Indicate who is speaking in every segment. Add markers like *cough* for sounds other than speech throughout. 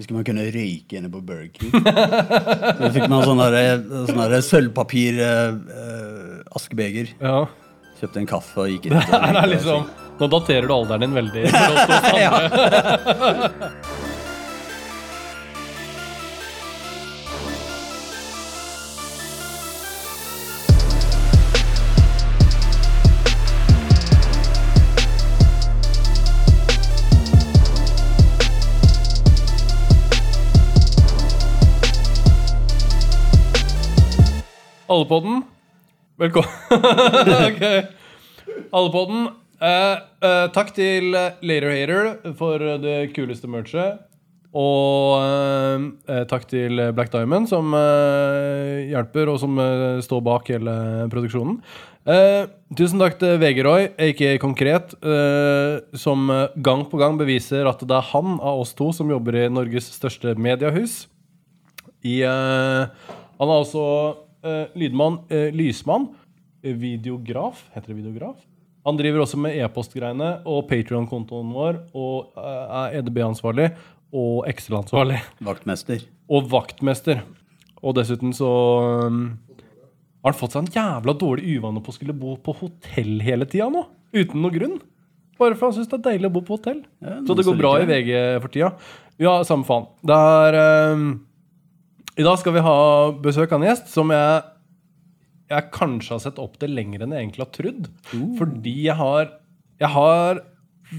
Speaker 1: Husker man kunne røyke inne på Burger King. Så fikk man sånn der- sånn der sølvpapir eh, eh, askebeger.
Speaker 2: Ja.
Speaker 1: Kjøpte en kaffe og gikk *laughs* inn.
Speaker 2: Det liksom Nå daterer du alderen din veldig. For oss *laughs* andre. *laughs* Allepodden. Velkommen. *laughs* ok. Allepodden. Eh, eh, takk til Later Hater for det kuleste merchet. Og eh, eh, takk til Black Diamond, som eh, hjelper, og som eh, står bak hele produksjonen. Tusen takk til VG-Roy, aka Konkret, som gang på gang beviser at det er han av oss to som jobber i Norges største mediehus. I, han er også lydmann, eh, lysmann, eh, videograf, heter det videograf? Han driver også med e-postgreiene og Patreon-kontoen vår og eh, er EDB-ansvarlig og Excel-ansvarlig.
Speaker 1: Vaktmester.
Speaker 2: Og vaktmester. Og dessuten så um, har han fått seg en jævla dårlig uvane på å skulle bo på hotell hele tida nå. Uten noe grunn. Bare for han syns det er deilig å bo på hotell.
Speaker 1: Ja,
Speaker 2: så det går bra i VG for tida. Ja, samme faen. Det er um, I dag skal vi ha besøk av en gjest som jeg jeg kanskje har sett opp til lenger enn jeg egentlig har trodd. Fordi jeg har Jeg har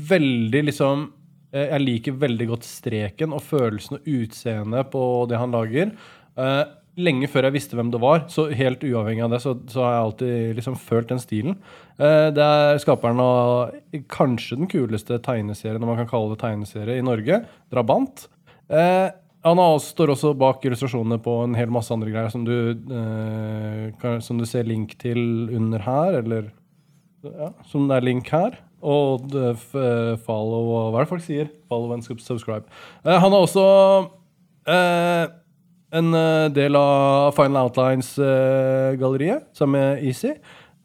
Speaker 2: veldig liksom eh, Jeg liker veldig godt streken og følelsen og utseendet på det han lager. Eh, lenge før jeg visste hvem det var, så helt uavhengig av det, så, så har jeg alltid liksom følt den stilen. Eh, det er skaperen av kanskje den kuleste tegneserien, om man kan kalle det tegneserie, i Norge. Drabant. Eh, han også, står også bak illustrasjonene på en hel masse andre greier som du, eh, kan, som du ser link til under her, eller ja, som det er link her. Og det, eh, follow Hva er det folk sier? Follow and subscribe. Eh, han har også eh, en eh, del av Final Outlines-galleriet, sammen med Easy.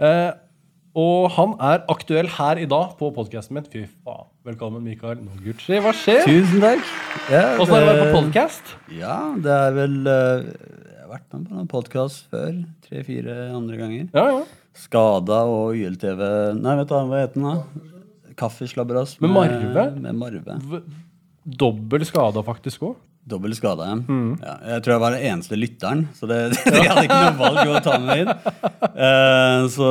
Speaker 2: Eh, og han er aktuell her i dag på podkasten min. Fy faen. Velkommen, Mikael Noguchi. Hva skjer?
Speaker 1: Tusen takk. Ja,
Speaker 2: Åssen er det å være på podkast?
Speaker 1: Ja, det er vel eh, Jeg har vært med på noen podkast før. Tre-fire andre ganger.
Speaker 2: Ja, ja.
Speaker 1: Skada og YLTV Nei, vet du hva heter den, da? Kaffeslabberas.
Speaker 2: Med Marve?
Speaker 1: Med Marve.
Speaker 2: Dobbel skada faktisk òg.
Speaker 1: Dobbel skade.
Speaker 2: Mm.
Speaker 1: Ja, jeg tror jeg var den eneste lytteren, så det, *laughs* jeg hadde ikke noe valg å ta med inn. Uh, så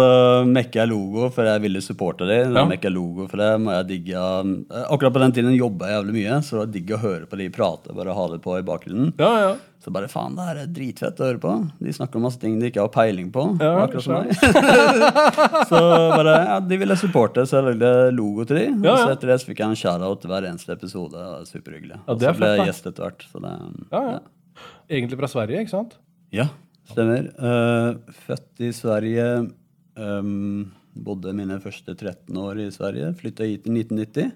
Speaker 1: mekka jeg logo, for jeg ville supporte dem.
Speaker 2: Ja.
Speaker 1: Mekka logo for det, må jeg digge eh, Akkurat på den tiden jobba jeg jævlig mye, så det var digg å høre på de prate. Bare ha det på i bakgrunnen.
Speaker 2: Ja, ja.
Speaker 1: Så bare faen, det her er dritfett å høre på. De snakker om masse ting de ikke har peiling på.
Speaker 2: Ja,
Speaker 1: akkurat som meg. *laughs* så bare, ja, de ville supporte, så jeg lagde logo til de.
Speaker 2: Ja,
Speaker 1: Og så etter det så fikk jeg en shout-out hver eneste episode. Superhyggelig.
Speaker 2: Ja,
Speaker 1: Og
Speaker 2: det er
Speaker 1: så ble jeg gjest etter hvert. Så det,
Speaker 2: ja, ja. Egentlig fra Sverige, ikke sant?
Speaker 1: ja, stemmer. Uh, født i Sverige. Um, bodde mine første 13 år i Sverige. Flytta hit i 1990.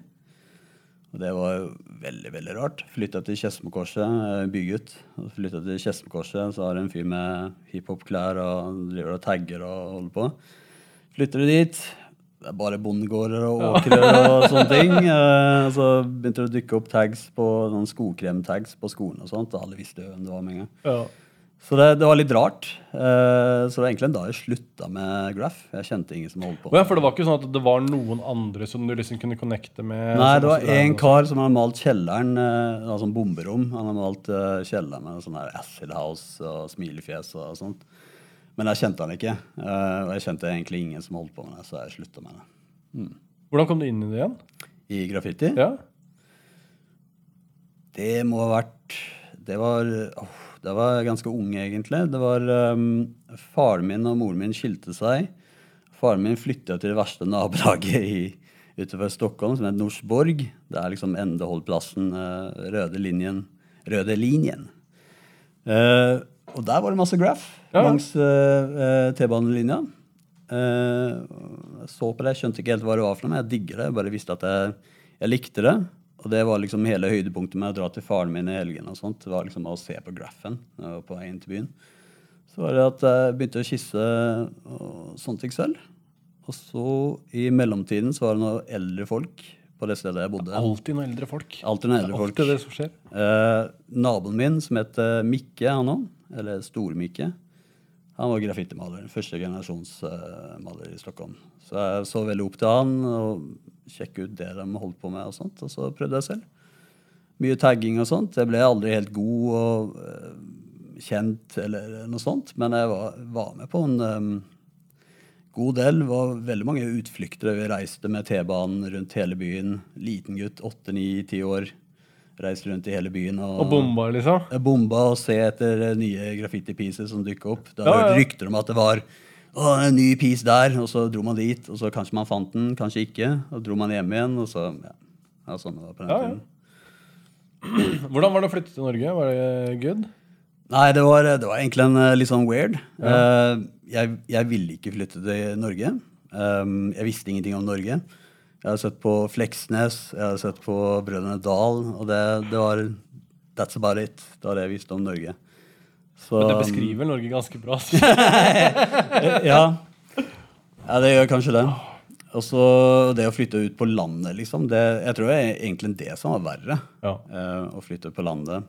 Speaker 1: Og det var veldig veldig rart. Flytta til Skedsmokorset, eh, bygutt. Flytta til Skedsmokorset, så har en fyr med hiphop-klær og driver og tagger og holder på. Flytter du dit. Det er bare bondegårder og åkre og sånne ting. Eh, så begynte det å dukke opp tags på noen skokrem-tags på skolen og sånt. og Alle visste hvem det var med en gang.
Speaker 2: Ja.
Speaker 1: Så det, det var litt rart. Uh, så det var egentlig en dag jeg slutta med Graff. Jeg kjente ingen som holdt på.
Speaker 2: Ja, for det var ikke sånn at det var noen andre som du liksom kunne connecte med?
Speaker 1: Nei, det var
Speaker 2: én
Speaker 1: en kar som hadde malt kjelleren, Uh, altså en bomberom. Han hadde malt uh, kjelleren med sånn her Acid House og smilefjes og sånt. Men jeg kjente han ikke. og jeg kjente egentlig ingen som holdt på med det, så jeg slutta med det.
Speaker 2: Hvordan kom du inn i det igjen?
Speaker 1: I graffiti?
Speaker 2: Ja?
Speaker 1: Det må ha vært Det var åh, det var ganske ung, egentlig. Det var um, Faren min og moren min skilte seg. Faren min flytta til det verste nabolaget i, utenfor Stockholm, som heter Norsborg. Det er liksom endeholdplassen, uh, røde linjen. Røde linjen. Uh, og der var det masse graff
Speaker 2: Ja.
Speaker 1: langs uh, T-banelinja. Uh, jeg så på det, jeg skjønte ikke helt hva det var for noe, men jeg digger det. Jeg bare visste at jeg, jeg likte det. Og det var liksom hele høydepunktet med å dra til faren min i helgen. og sånt, Det var liksom å se på graffen på vei inn til byen. Så var det at jeg begynte å kysse og sånne ting selv. Og så i mellomtiden så var det noen eldre folk på det stedet jeg bodde.
Speaker 2: Alltid noen eldre folk.
Speaker 1: Alltid noen eldre folk.
Speaker 2: Alltid det som skjer.
Speaker 1: Eh, naboen min, som het Mikke, han òg, eller Stor-Mikke, han var graffitimaler. Første generasjonsmaler i Stockholm. Så jeg så veldig opp til han og sjekket ut det de holdt på med, og sånt, og så prøvde jeg selv. Mye tagging og sånt. Jeg ble aldri helt god og eh, kjent eller noe sånt, men jeg var, var med på en um, god del. Det var veldig mange utflukter. Vi reiste med T-banen rundt hele byen. Liten gutt, åtte, ni, ti år. Reiste rundt i hele byen. Og,
Speaker 2: Og bomba, liksom.
Speaker 1: Bomba og se etter eh, nye graffiti-pieces som dukka opp. Da
Speaker 2: Ja, ja.
Speaker 1: hørte rykter om at det var å, en ny piece der, og så dro man dit, og så kanskje man fant den, kanskje ikke. Og dro man hjem igjen, og så Ja, ja sånn det var på den
Speaker 2: Ja, ja.
Speaker 1: tiden. *clears throat*
Speaker 2: Hvordan var det å flytte til Norge? Var det good?
Speaker 1: Nei, det var, det var egentlig en eh, litt sånn weird. Uh, jeg, jeg ville ikke flytte til Norge. Um, jeg visste ingenting om Norge. Jeg hadde sett på Fleksnes, jeg hadde sett på Brødrene Dal, og det, det var That's about it. Det var det jeg visste om Norge. Så,
Speaker 2: Men det beskriver Norge ganske bra. *laughs*
Speaker 1: ja. ja, det gjør kanskje det. Og så det å flytte ut på landet, liksom. Det, jeg tror det er egentlig det som var verre.
Speaker 2: Ja.
Speaker 1: Eh, å flytte på landet.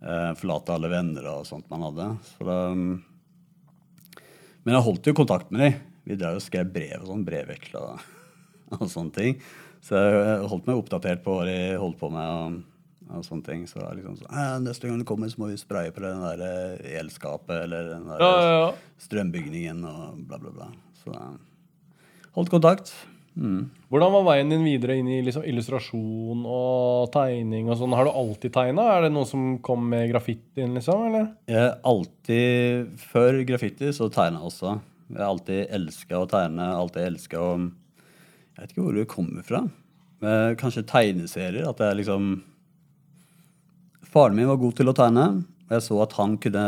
Speaker 1: Eh, forlate alle venner og sånt man hadde. Så det, mm. men jeg holdt jo kontakt med dem. Vi drev og skrev brev og sånn. Brevveksla og, *laughs* og sånne ting. Så jeg holdt meg oppdatert på hva de holdt på med. og og sånne ting. Så det er liksom sånn, «Eh, Neste gang du kommer, så må vi spraye på den der eh, elskapet eller den der
Speaker 2: Ja, ja, ja.
Speaker 1: strømbygningen og bla, bla, bla. Så eh, holdt kontakt. Mm.
Speaker 2: Hvordan var veien din videre inn i liksom illustrasjon og tegning? og sånn? Har du alltid tegna? Er det noe som kom med graffitien, liksom? eller?
Speaker 1: Jeg alltid, Før graffiti så tegna jeg også. Jeg har alltid elska å tegne. alltid elska å Jeg vet ikke hvor det kommer fra. Men kanskje tegneserier. At jeg liksom Faren min var god til å tegne. og Jeg så at han kunne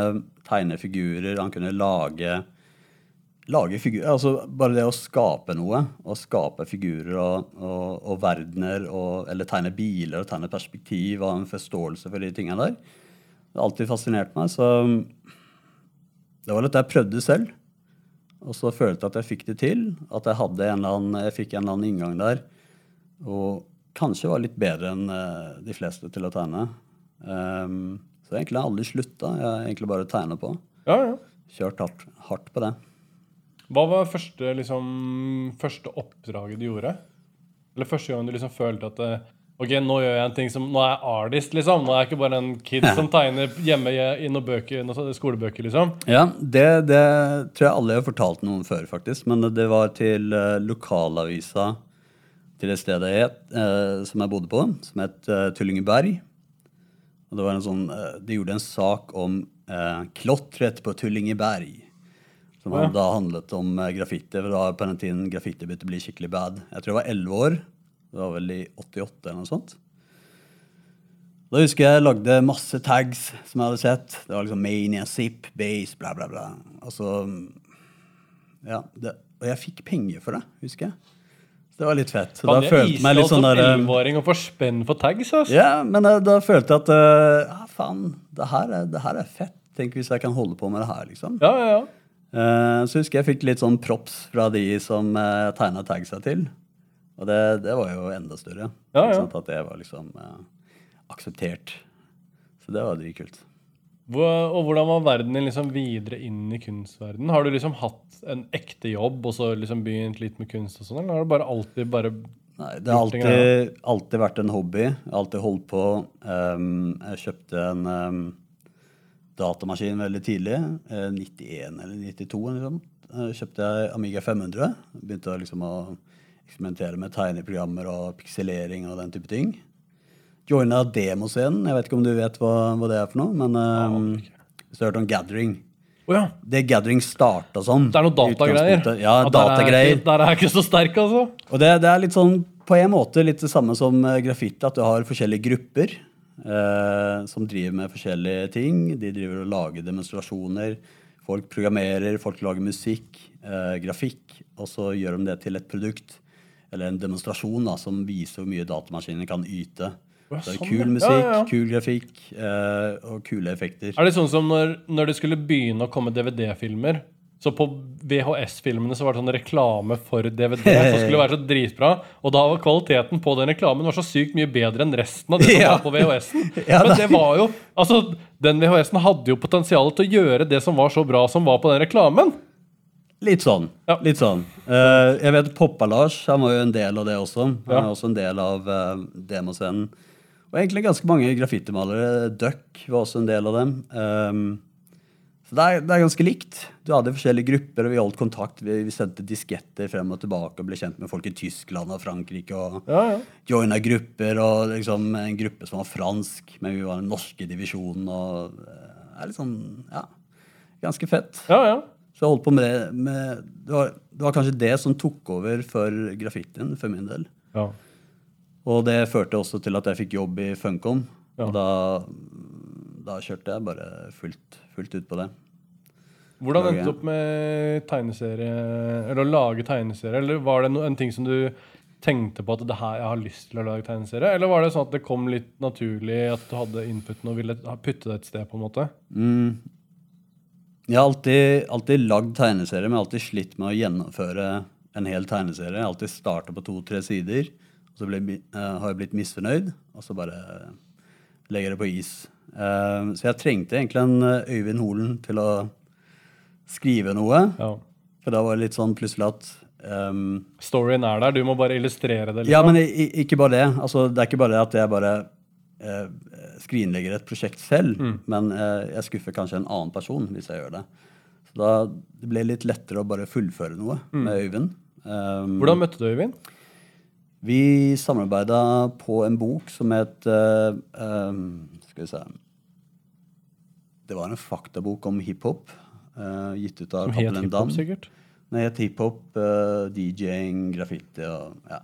Speaker 1: tegne figurer. Han kunne lage lage figurer, altså Bare det å skape noe, å skape figurer og, og, og verdener, og, eller tegne biler og tegne perspektiv og en forståelse for de tingene der, det alltid fascinert meg. Så det var litt jeg prøvde selv. Og så følte jeg at jeg fikk det til. At jeg, hadde en eller annen, jeg fikk en eller annen inngang der. Og kanskje var litt bedre enn eh, de fleste til å tegne. Um, så egentlig har jeg aldri slutta. Jeg har egentlig bare tegna på.
Speaker 2: Ja, ja.
Speaker 1: Kjørt hardt, hardt på det.
Speaker 2: Hva var første, liksom, første oppdraget du gjorde? Eller første gang du liksom følte at eh, Ok, nå gjør jeg en ting som Nå er jeg artist, liksom. Nå er jeg ikke bare en kid som tegner hjemme i i noen bøker, noen skolebøker, liksom.
Speaker 1: Ja, det, det tror jeg alle har fortalt noen før, faktisk. Men det var til uh, lokalavisa til det stedet jeg het, uh, som jeg bodde på, som het uh, Tullingeberg. Og det var en sånn, eh, De gjorde en sak om eh, klotret på Tullingeberg. Som
Speaker 2: ja.
Speaker 1: da handlet om eh, graffiti. For da på den tiden graffiti begynte å bli skikkelig bad. Jeg tror jeg var 11 år. Det var vel i 88 eller noe sånt. Da husker jeg jeg lagde masse tags som jeg hadde sett. Det var liksom Mania, Zip, Base, bla, bla, bla. Altså, Ja. Det, og jeg fikk penger for det, husker jeg. Det var litt fett. Så da
Speaker 2: jeg
Speaker 1: følte meg litt sånn der eh,
Speaker 2: og får spenn for tags, altså.
Speaker 1: Ja, men eh, da følte jeg at eh, Ja, faen, det her, er, det her er fett. Tenk hvis jeg kan holde på med det her, liksom.
Speaker 2: Ja, ja, ja.
Speaker 1: Uh, så husker jeg fikk litt sånn props fra de som uh, tegna tagsa til. Og det, det var jo enda større.
Speaker 2: Ja, ja.
Speaker 1: At det var liksom uh, akseptert. Så det var dritkult.
Speaker 2: Og hvordan var verden din liksom videre inn i kunstverdenen? Har du liksom hatt en ekte jobb og så liksom begynt litt med kunst og sånn, eller har du bare alltid bare
Speaker 1: Nei, det har alltid, alltid vært en hobby. Jeg har alltid holdt på. Um, jeg kjøpte en um, datamaskin veldig tidlig. eh, 91 eller 92 eller noe sånt. Eh, kjøpte jeg Amiga 500. Begynte liksom å eksperimentere med tegneprogrammer og pikselering og den type ting. Joina demoscenen. Jeg vet ikke om du vet hva, hva det er for noe, men um, hvis du har hørt om Gathering
Speaker 2: oh, ja!
Speaker 1: Det Gathering starta som.
Speaker 2: Det er noe datagreier.
Speaker 1: Ja,
Speaker 2: Ja, er
Speaker 1: datagreier.
Speaker 2: Der er jeg ikke så sterk, altså.
Speaker 1: Og det, det er litt sånn på en måte litt det samme som eh, graffiti, at du har forskjellige grupper eh, som driver med forskjellige ting. De driver og lager demonstrasjoner. Folk programmerer, folk lager musikk, eh, grafikk, og så gjør de det til et produkt. Eller en demonstrasjon da, som viser hvor mye datamaskiner kan yte.
Speaker 2: Ja,
Speaker 1: er
Speaker 2: sånn,
Speaker 1: kul musikk,
Speaker 2: Ja, ja,
Speaker 1: kul grafikk eh, og kule effekter.
Speaker 2: Er det sånn som når, når det skulle begynne å komme DVD-filmer, Så på VHS-filmene så var det sånn reklame for DVD som *laughs* skulle være så dritbra. Og da var kvaliteten på den reklamen var så sykt mye bedre enn resten av det som
Speaker 1: Ja.
Speaker 2: var på VHS-en. *laughs*
Speaker 1: Ja,
Speaker 2: Men
Speaker 1: det-
Speaker 2: det var jo Altså, den VHS-en hadde jo potensial til å gjøre det som var så bra som var på den reklamen.
Speaker 1: Litt sånn.
Speaker 2: Ja.
Speaker 1: litt sånn. Uh, jeg vet Poppa-Lars han var jo en del av det også. Han
Speaker 2: Ja.
Speaker 1: er også en del av uh, demoscenen. Og egentlig ganske mange graffitimalere. Duck var også en del av dem. Um, så det er, det er ganske likt. Du hadde forskjellige grupper, og vi holdt kontakt. Vi, vi sendte disketter frem og tilbake og ble kjent med folk i Tyskland og Frankrike. og
Speaker 2: Ja, ja.
Speaker 1: joina grupper, og liksom en gruppe som var fransk, men vi var den norske divisjonen. og eh, det er litt sånn, ja, Ganske fett.
Speaker 2: ja, ja.
Speaker 1: Så jeg holdt på med det. Med, det, var, det var kanskje det som tok over for graffitien, for min del.
Speaker 2: ja.
Speaker 1: Og det førte også til at jeg fikk jobb i Funcon.
Speaker 2: Ja.
Speaker 1: Og da, da kjørte jeg bare fullt, fullt ut på det.
Speaker 2: Hvordan endte du opp med tegneserie, eller å lage tegneserie? Eller var det no, en ting som du tenkte på at det her jeg har lyst til å lage tegneserie? Eller var det sånn at det kom litt naturlig at du hadde inputen og ville putte det et sted? på en måte?
Speaker 1: Mm. Jeg har alltid, alltid lagd tegneserier, men alltid slitt med å gjennomføre en hel tegneserie. Jeg har alltid starta på to-tre sider, så ble, eh, har jeg blitt misfornøyd, og så bare legger jeg det på is. Eh, så jeg trengte egentlig en eh, Øyvind Holen til å skrive noe.
Speaker 2: Ja.
Speaker 1: For da var det litt sånn plutselig at um,
Speaker 2: Storyen er der, du må bare illustrere det.
Speaker 1: Ja,
Speaker 2: liksom.
Speaker 1: men ikke bare det. Altså, det er ikke bare det at jeg bare uh, skrinlegger et prosjekt selv,
Speaker 2: Mm.
Speaker 1: men uh, jeg skuffer kanskje en annen person hvis jeg gjør det. Så da det ble litt lettere å bare fullføre noe med Øyvind. Um,
Speaker 2: Mm. Hvordan møtte du Øyvind?
Speaker 1: Vi samarbeida på en bok som het uh, um, Skal vi se Det var en faktabok om hiphop. Uh, gitt ut av
Speaker 2: Som het hiphop, sikkert?
Speaker 1: Den het hiphop, uh, DJ-ing, graffiti og ja.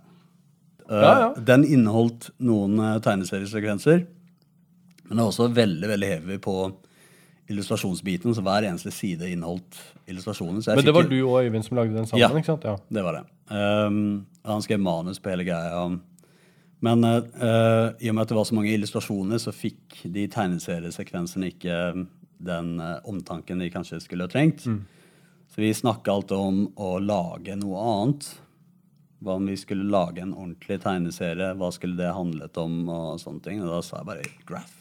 Speaker 2: Ja, ja.
Speaker 1: Den inneholdt noen tegneseriesekvenser, men det er også veldig veldig heavy på illustrasjonsbiten, så hver eneste side inneholdt illustrasjoner.
Speaker 2: Men det var du og Øyvind som lagde den sammen?
Speaker 1: Ja.
Speaker 2: ikke sant? Ja.
Speaker 1: det var det. Um, han skrev manus på hele greia. Men uh, i og med at det var så mange illustrasjoner, så fikk de tegneseriesekvensene ikke um, den uh, omtanken de kanskje skulle ha trengt. Så vi snakka alltid om å lage noe annet. Hva om vi skulle lage en ordentlig tegneserie? Hva skulle det handlet om? Og sånne ting. Og da sa jeg bare graph.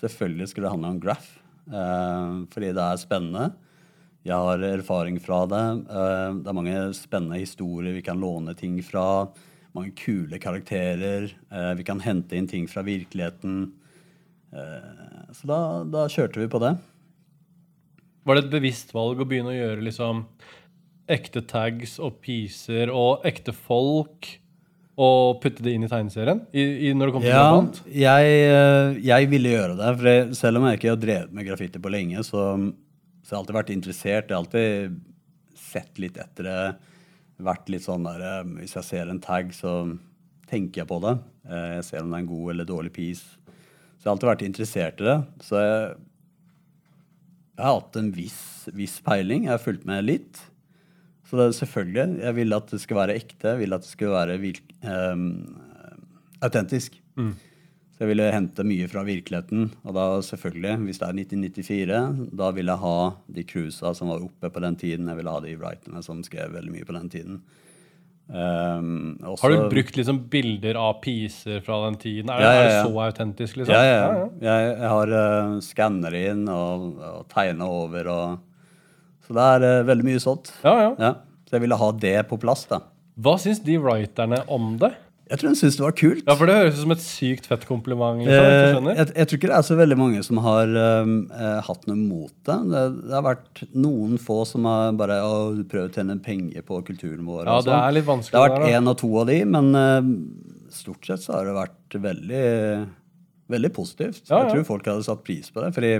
Speaker 1: Selvfølgelig skulle det handle om graph. uh, fordi det er spennende. Jeg har erfaring fra det. Eh, det er mange spennende historier vi kan låne ting fra. Mange kule karakterer. Eh, vi kan hente inn ting fra virkeligheten. Eh, så da, da kjørte vi på det.
Speaker 2: Var det et bevisst valg å begynne å gjøre liksom ekte tags og piecer og ekte folk og putte det inn i tegneserien? I, i når det kom til
Speaker 1: Ja, jeg, jeg ville gjøre det. For jeg, selv om jeg ikke har drevet med graffiti på lenge, så, så jeg har alltid vært interessert. Jeg har alltid sett litt etter det. Vært litt sånn der eh, Hvis jeg ser en tag, så tenker jeg på det. Eh, Jeg ser om det er en god eller dårlig piece. Så jeg har alltid vært interessert i det. Så jeg, jeg har hatt en viss, viss peiling. Jeg har fulgt med litt. Så det er selvfølgelig, jeg vil at det skal være ekte. Jeg vil at det skal være ehm, autentisk. Så jeg ville hente mye fra virkeligheten. Og da selvfølgelig, hvis det er 1994, da vil jeg ha de cruisa som var oppe på den tiden. Jeg ville ha de writerne som skrev veldig mye på den tiden. Um, også-
Speaker 2: Har du brukt liksom bilder av piser fra den tiden? Er,
Speaker 1: Ja, ja,
Speaker 2: er det så autentisk? liksom?
Speaker 1: Ja, ja, ja. Jeg, jeg har uh, skanner inn og, og tegna over og Så det er uh, veldig mye sånt.
Speaker 2: ja, ja.
Speaker 1: Ja. Så jeg ville ha det på plass, da.
Speaker 2: Hva syns de writerne om det?
Speaker 1: Jeg tror hun syntes det var kult.
Speaker 2: Ja, For det høres ut som et sykt fett kompliment. liksom,
Speaker 1: Eh, jeg, jeg tror ikke det er så veldig mange som har um, eh, hatt noe mot det. det. Det har vært noen få som har bare å, prøvd å tjene penger på kulturen vår.
Speaker 2: Ja, det
Speaker 1: sånn.
Speaker 2: er litt vanskelig.
Speaker 1: Det har vært én og to av de, men uh, stort sett så har det vært veldig, veldig positivt.
Speaker 2: Ja, ja.
Speaker 1: Jeg tror folk hadde satt pris på det, fordi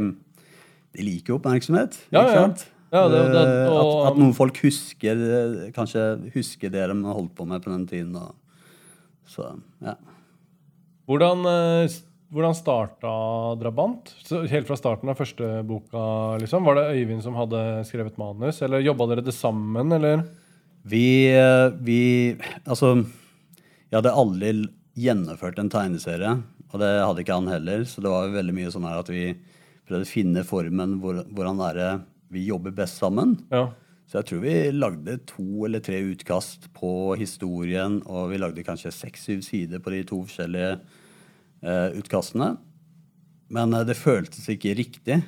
Speaker 1: de liker jo oppmerksomhet.
Speaker 2: Ja,
Speaker 1: ikke
Speaker 2: ja.
Speaker 1: sant?
Speaker 2: Ja, det- det-
Speaker 1: Eh,
Speaker 2: og-
Speaker 1: at, at noen folk husker kanskje husker det de holdt på med på den tiden. Og, så, ja.
Speaker 2: Hvordan, eh, hvordan starta Drabant? Så helt fra starten av første boka, liksom? Var det Øyvind som hadde skrevet manus, eller jobba dere det sammen, eller?
Speaker 1: Vi, eh, vi Altså, jeg hadde aldri gjennomført en tegneserie, og det hadde ikke han heller, så det var veldig mye sånn her at vi prøvde å finne formen hvor, hvordan vi jobber best sammen.
Speaker 2: Ja.
Speaker 1: Så jeg tror vi lagde to eller tre utkast på historien, og vi lagde kanskje seks-syv sider på de to forskjellige eh, utkastene. Men eh, det føltes ikke riktig.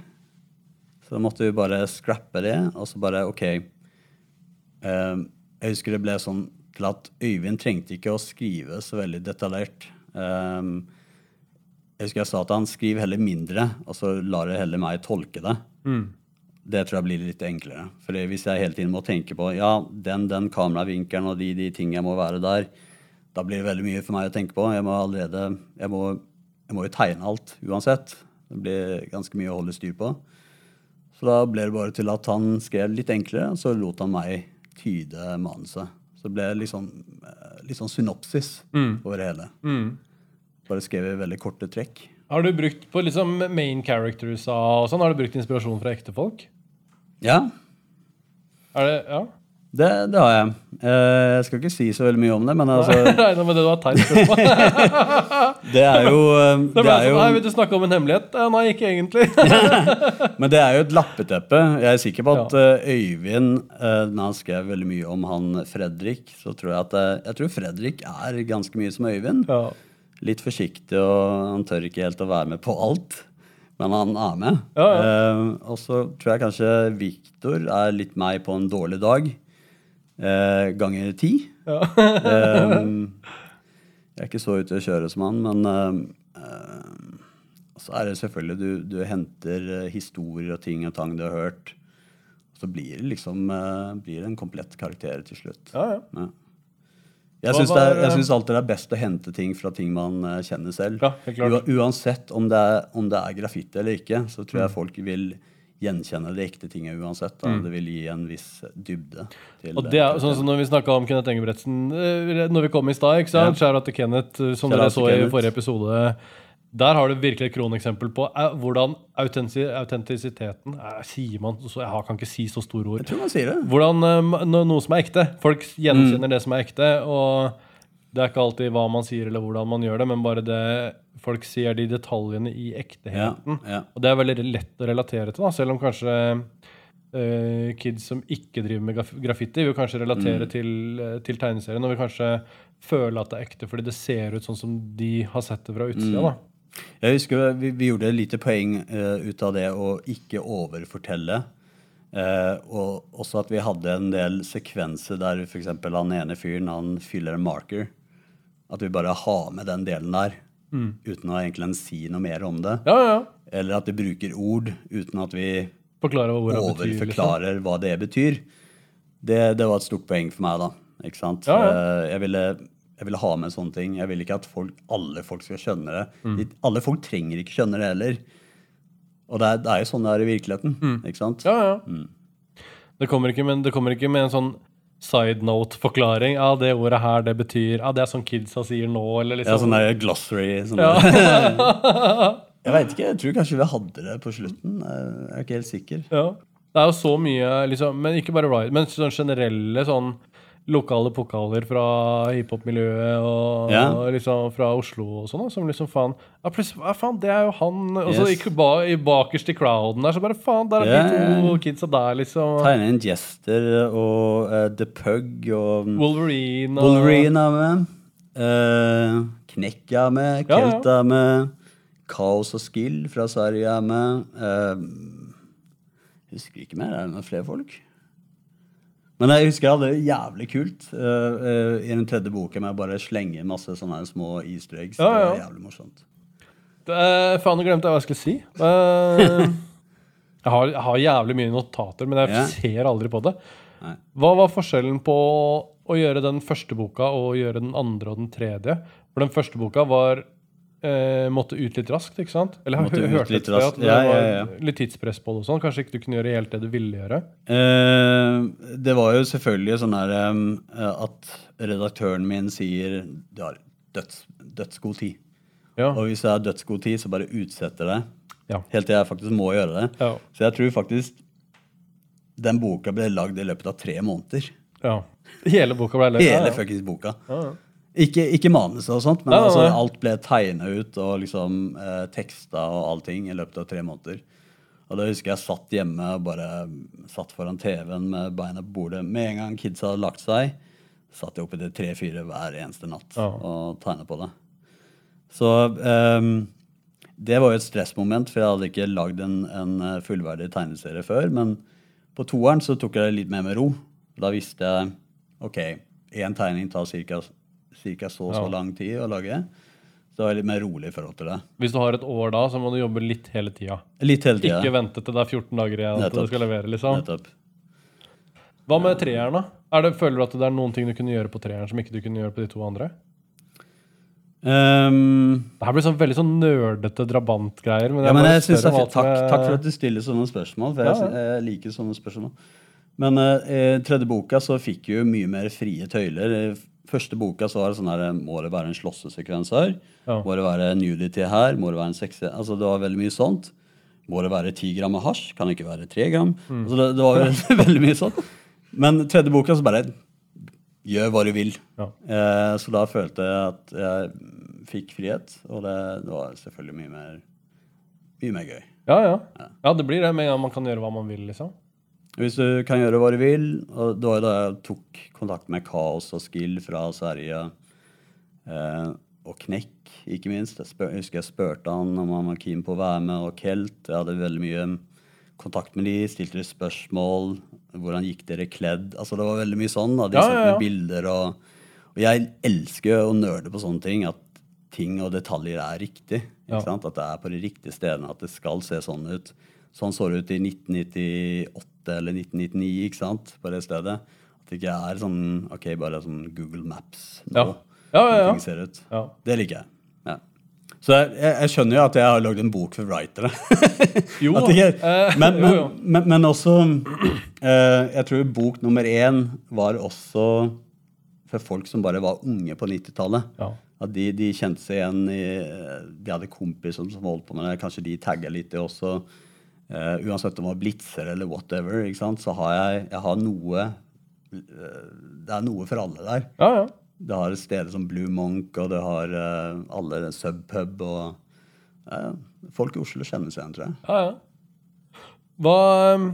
Speaker 1: Så da måtte vi bare scrappe det, og så bare OK. Eh, jeg husker det ble sånn til at Øyvind trengte ikke å skrive så veldig detaljert. Eh, jeg husker jeg sa til han skriv heller mindre, og så lar det heller meg tolke det. Det tror jeg blir litt enklere. For hvis jeg hele tiden må tenke på ja, den, den kameravinkelen og de, de tingene må være der, da blir det veldig mye for meg å tenke på. Jeg må allerede, jeg må, jeg må jo tegne alt uansett. Det blir ganske mye å holde styr på. Så da ble det bare til at han skrev litt enklere, så lot han meg tyde manuset. Så det ble litt sånn, eh, litt sånn synopsis over det hele. Bare skrev i veldig korte trekk.
Speaker 2: Har du brukt på liksom main characters og sånn, har du brukt inspirasjon fra ekte folk?
Speaker 1: Ja,
Speaker 2: Er det, ja?
Speaker 1: det, det har jeg. Eh, Jeg skal ikke si så veldig mye om det, men altså *laughs*
Speaker 2: Regna med det du har tegnet spørsmål. *laughs*
Speaker 1: Det er jo, eh,
Speaker 2: Det ble
Speaker 1: er
Speaker 2: sånn, Nei, vil du snakke om en hemmelighet? Eh, Nei, ikke egentlig. *laughs*
Speaker 1: Men det er jo et lappeteppe. Jeg er sikker på at ja. Øyvind, når han skrev veldig mye om han Fredrik, så tror jeg at Jeg tror Fredrik er ganske mye som Øyvind.
Speaker 2: Ja.
Speaker 1: Litt forsiktig, og han tør ikke helt å være med på alt. Men han er med.
Speaker 2: Ja,
Speaker 1: Eh, og så tror jeg kanskje Viktor er litt meg på en dårlig dag. Eh, ganger ti. eh, jeg er ikke så ute å kjøre som han, men så er det selvfølgelig du, du henter historier og ting og tang du har hørt. Så blir det liksom blir det en komplett karakter til slutt.
Speaker 2: Ja, ja.
Speaker 1: Ja. Jeg syns, det er, jeg syns alltid det er best å hente ting fra ting man eh, kjenner selv.
Speaker 2: Ja,
Speaker 1: uansett om det, er, om det er graffiti eller ikke, så tror jeg folk vil gjenkjenne de ekte tingene uansett. Da. Det vil gi en viss dybde. Til
Speaker 2: Mm. Og det er sånn som når vi snakka om Kenneth Engebretsen eh, Når vi kom i stad, ikke sant? Shout out til Kenneth, eh, som dere så i forrige episode. Der har du virkelig et kroneksempel på eh, hvordan autentisiteten eh, Sier man så Jeg kan ikke si så store ord.
Speaker 1: Jeg tror man sier det.
Speaker 2: Hvordan eh, noe som er ekte. Folk gjenkjenner
Speaker 1: Mm.
Speaker 2: det som er ekte. Og det er ikke alltid hva man sier eller hvordan man gjør det, men bare det folk sier de detaljene i
Speaker 1: Ja,
Speaker 2: ekteheten.
Speaker 1: ja.
Speaker 2: Og det er veldig lett å relatere til, da, selv om kanskje Uh, kids som ikke driver med graffiti, vil kanskje
Speaker 1: Mm.
Speaker 2: relatere til, eh, til tegneserien og vil kanskje føle at det er ekte fordi det ser ut sånn som de har sett det fra utsida.
Speaker 1: Mm. Jeg husker vi, vi gjorde et lite poeng uh, ut av det å ikke overfortelle. Uh, og også at vi hadde en del sekvenser der f.eks. han ene fyren han fyller en marker. At vi bare har med den delen der uten å egentlig si noe mer om det.
Speaker 2: Ja, ja.
Speaker 1: Eller at vi bruker ord uten at vi
Speaker 2: hva overforklarer betyr. Liksom.
Speaker 1: overforklarer hva det betyr. Det, det var et stort poeng for meg, da. Ikke sant?
Speaker 2: Ja, ja.
Speaker 1: Eh, Jeg, ville, jeg vil ha med sånne ting. Jeg vil ikke at folk, alle folk skal skjønne det.
Speaker 2: Mm.
Speaker 1: De, alle folk trenger ikke skjønne det heller. Og det er, det er jo sånn det er i virkeligheten. ikke sant?
Speaker 2: Ja, Ja, ja. Det, kommer ikke, men det kommer ikke med en sånn side note-forklaring. Ja, det ordet her, det betyr Ja, det er sånn kidsa sier nå, eller
Speaker 1: Ja,
Speaker 2: liksom.
Speaker 1: sånn der glossary. Sånn der. *laughs* jeg veit ikke. Jeg tror kanskje vi hadde det på slutten. Jeg er ikke helt sikker.
Speaker 2: Ja. Det er jo så mye, liksom, men ikke bare ride, men sånn generelle sånn lokale pokaler fra hiphop-miljøet og,
Speaker 1: Ja.
Speaker 2: og liksom fra Oslo og sånn, som liksom faen ja, faen, det er jo han Og så
Speaker 1: Yes.
Speaker 2: gikk ba, i bakerst i crowden der, så bare faen, der er
Speaker 1: Ja,
Speaker 2: de to kidsa der, liksom.
Speaker 1: Tegne inn Jester og uh, The Pug og
Speaker 2: Wolverine og
Speaker 1: Wolverine er med. Uh, Knekk er med. Kelt er med. Kaos og Skill fra Sverige er med. Uh, husker ikke mer. Er det noen flere folk? Men jeg husker jeg hadde det jævlig kult uh, uh, i den tredje boka med å bare slenge masse sånne små easter eggs.
Speaker 2: Ja,
Speaker 1: Det var jævlig morsomt.
Speaker 2: Det er- Faen, nå glemte jeg hva jeg skulle si. Uh, *laughs* jeg, har, jeg har jævlig mye notater, men jeg
Speaker 1: Ja.
Speaker 2: ser aldri på det.
Speaker 1: Nei.
Speaker 2: Hva var forskjellen på å gjøre den første boka og gjøre den andre og den tredje? For den første boka var eh, måtte ut litt raskt, ikke sant? Eller jeg
Speaker 1: har
Speaker 2: hørt
Speaker 1: litt
Speaker 2: et at det
Speaker 1: Ja,
Speaker 2: var
Speaker 1: ja, ja.
Speaker 2: litt tidspress på det og sånn. Kanskje ikke du kunne gjøre helt det du ville gjøre?
Speaker 1: Eh, det var jo selvfølgelig sånn her eh, at redaktøren min sier du har døds, dødsgod tid.
Speaker 2: Ja.
Speaker 1: Og hvis jeg har dødsgod tid, så bare utsetter det.
Speaker 2: Ja.
Speaker 1: Helt til jeg faktisk må gjøre det. Så jeg tror faktisk den boka ble lagd i løpet av tre måneder.
Speaker 2: ja. Hele boka ble lagd?
Speaker 1: Hele fuckings boka.
Speaker 2: Ja, ja.
Speaker 1: Ikke, ikke manuset og sånt, men
Speaker 2: Nei, nei,
Speaker 1: altså,
Speaker 2: nei.
Speaker 1: alt ble tegna ut og liksom eh, teksta og allting i løpet av tre måneder. Og da husker jeg satt hjemme og bare satt foran TV-en med beina på bordet. Med en gang kidsa hadde lagt seg, satt jeg oppe til tre-fire hver eneste natt
Speaker 2: Ja.
Speaker 1: og tegna på det. Så um, det var jo et stressmoment, for jeg hadde ikke lagd en, en eh, fullverdig tegneserie før. Men på toeren så tok jeg det litt mer med ro. Da visste jeg ok, én tegning tar ca. så og så
Speaker 2: Ja.
Speaker 1: lang tid å lage. Så det er litt mer rolig i forhold til det.
Speaker 2: Hvis du har et år da, så må du jobbe litt hele tida.
Speaker 1: Litt hele tida.
Speaker 2: Ikke vente til det er 14 dager igjen til du skal levere. liksom.
Speaker 1: Nettopp.
Speaker 2: Hva med treeren, da? Det, føler du at det er noen ting du kunne gjøre på treeren som ikke du kunne gjøre på de to andre?
Speaker 1: Um,
Speaker 2: Det her blir sånn veldig sånn nerdete drabantgreier. Men
Speaker 1: ja, men jeg synes jeg. Takk, takk for at du stiller sånne spørsmål, for jeg,
Speaker 2: Ja, ja.
Speaker 1: jeg liker sånne spørsmål. Men uh, i tredje boka så fikk jeg jo mye mer frie tøyler. Første boka så var det sånn her Må det være en slåssesekvens her?
Speaker 2: Ja.
Speaker 1: Må det være nudity her? Må det være en sexy Altså det var veldig mye sånt. Må det være ti gram med hasj? Kan det ikke være tre gram?
Speaker 2: Mm.
Speaker 1: Altså det, det var veldig, *laughs* veldig mye sånt. Men tredje boka så bare Gjør hva du vil.
Speaker 2: Ja.
Speaker 1: Eh, så da følte jeg at jeg fikk frihet, og det, det var selvfølgelig mye mer, mye mer gøy.
Speaker 2: Ja, ja. ja, det blir det med en gang man kan gjøre hva man vil, liksom.
Speaker 1: Hvis du kan gjøre hva du vil, og det var jo da jeg tok kontakt med Kaos og Skill fra Sverige, eh, og Knekk, ikke minst. Jeg, spør, jeg husker jeg spurte han om han var keen på å være med, og Kelt. Jeg hadde veldig mye kontakt med de, stilte de spørsmål. Hvordan gikk dere kledd? Altså Det var veldig mye sånn. da, De
Speaker 2: Ja,
Speaker 1: sendte
Speaker 2: ja, ja.
Speaker 1: bilder. Og, og jeg elsker å nerde på sånne ting. At ting og detaljer er riktig. At det er på de riktige stedene. At det skal se sånn ut. Sånn så det ut i 1998 eller 1999 ikke sant? på det stedet. At det ikke er sånn ok, bare sånn Google Maps nå.
Speaker 2: Ja. Ja, ja, ja.
Speaker 1: Ser ut.
Speaker 2: Ja.
Speaker 1: Det liker jeg. Ja. Så jeg, jeg, jeg skjønner jo at jeg har lagd en bok for writere. *laughs*
Speaker 2: Jo,
Speaker 1: ikke,
Speaker 2: eh,
Speaker 1: men, men, men, men også eh, Jeg tror bok nummer én var også for folk som bare var unge på 90-tallet.
Speaker 2: Ja.
Speaker 1: At de, de kjente seg igjen i De hadde kompiser som holdt på med det. Kanskje de tagga litt, det også. Eh, uansett om det var blitzer eller whatever, så har jeg, jeg har noe eh, Det er noe for alle der.
Speaker 2: Ja, ja.
Speaker 1: Det har steder som Blue Monk, og det har uh, alle Subpub og uh, Folk i Oslo kjenner seg igjen, tror jeg.
Speaker 2: ja, ja. Hva um,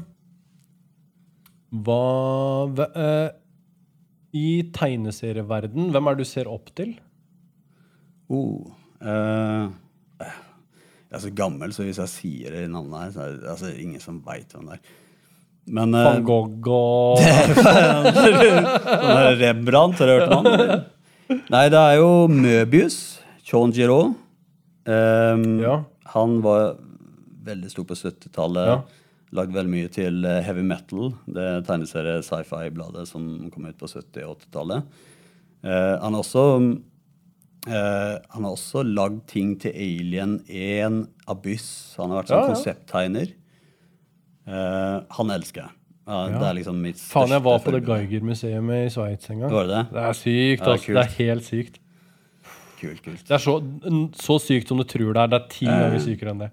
Speaker 2: Hva eh, I tegneserieverden, hvem er det du ser opp til?
Speaker 1: Oh, eh, jeg er så gammel, så hvis jeg sier det navnet her, så er det altså, ingen som veit hvem det er. Men eh,
Speaker 2: Van Gogh og *laughs*
Speaker 1: Rembrandt, har du hørt om han? Nei, det er jo Møbius. Chon Giraud. Um,
Speaker 2: Ja.
Speaker 1: Han var veldig stor på 70-tallet.
Speaker 2: Ja.
Speaker 1: Lagd veldig mye til eh, heavy metal. Det tegneserie sci-fi-bladet som kom ut på 70- og 80-tallet. Uh, han er også eh, han har også lagd ting til Alien 1, Abyss. Han har vært sånn
Speaker 2: Ja, ja.
Speaker 1: konsepttegner. Uh, han elsker jeg. Ja. Det er liksom mitt største
Speaker 2: Faen, jeg var på det. Geiger-museet i Sveits en gang.
Speaker 1: Var det det?
Speaker 2: Er sykt. Altså. Det er helt sykt.
Speaker 1: Kult, kult.
Speaker 2: Det er så, så sykt som du tror det er. Det er ti ganger sykere enn det.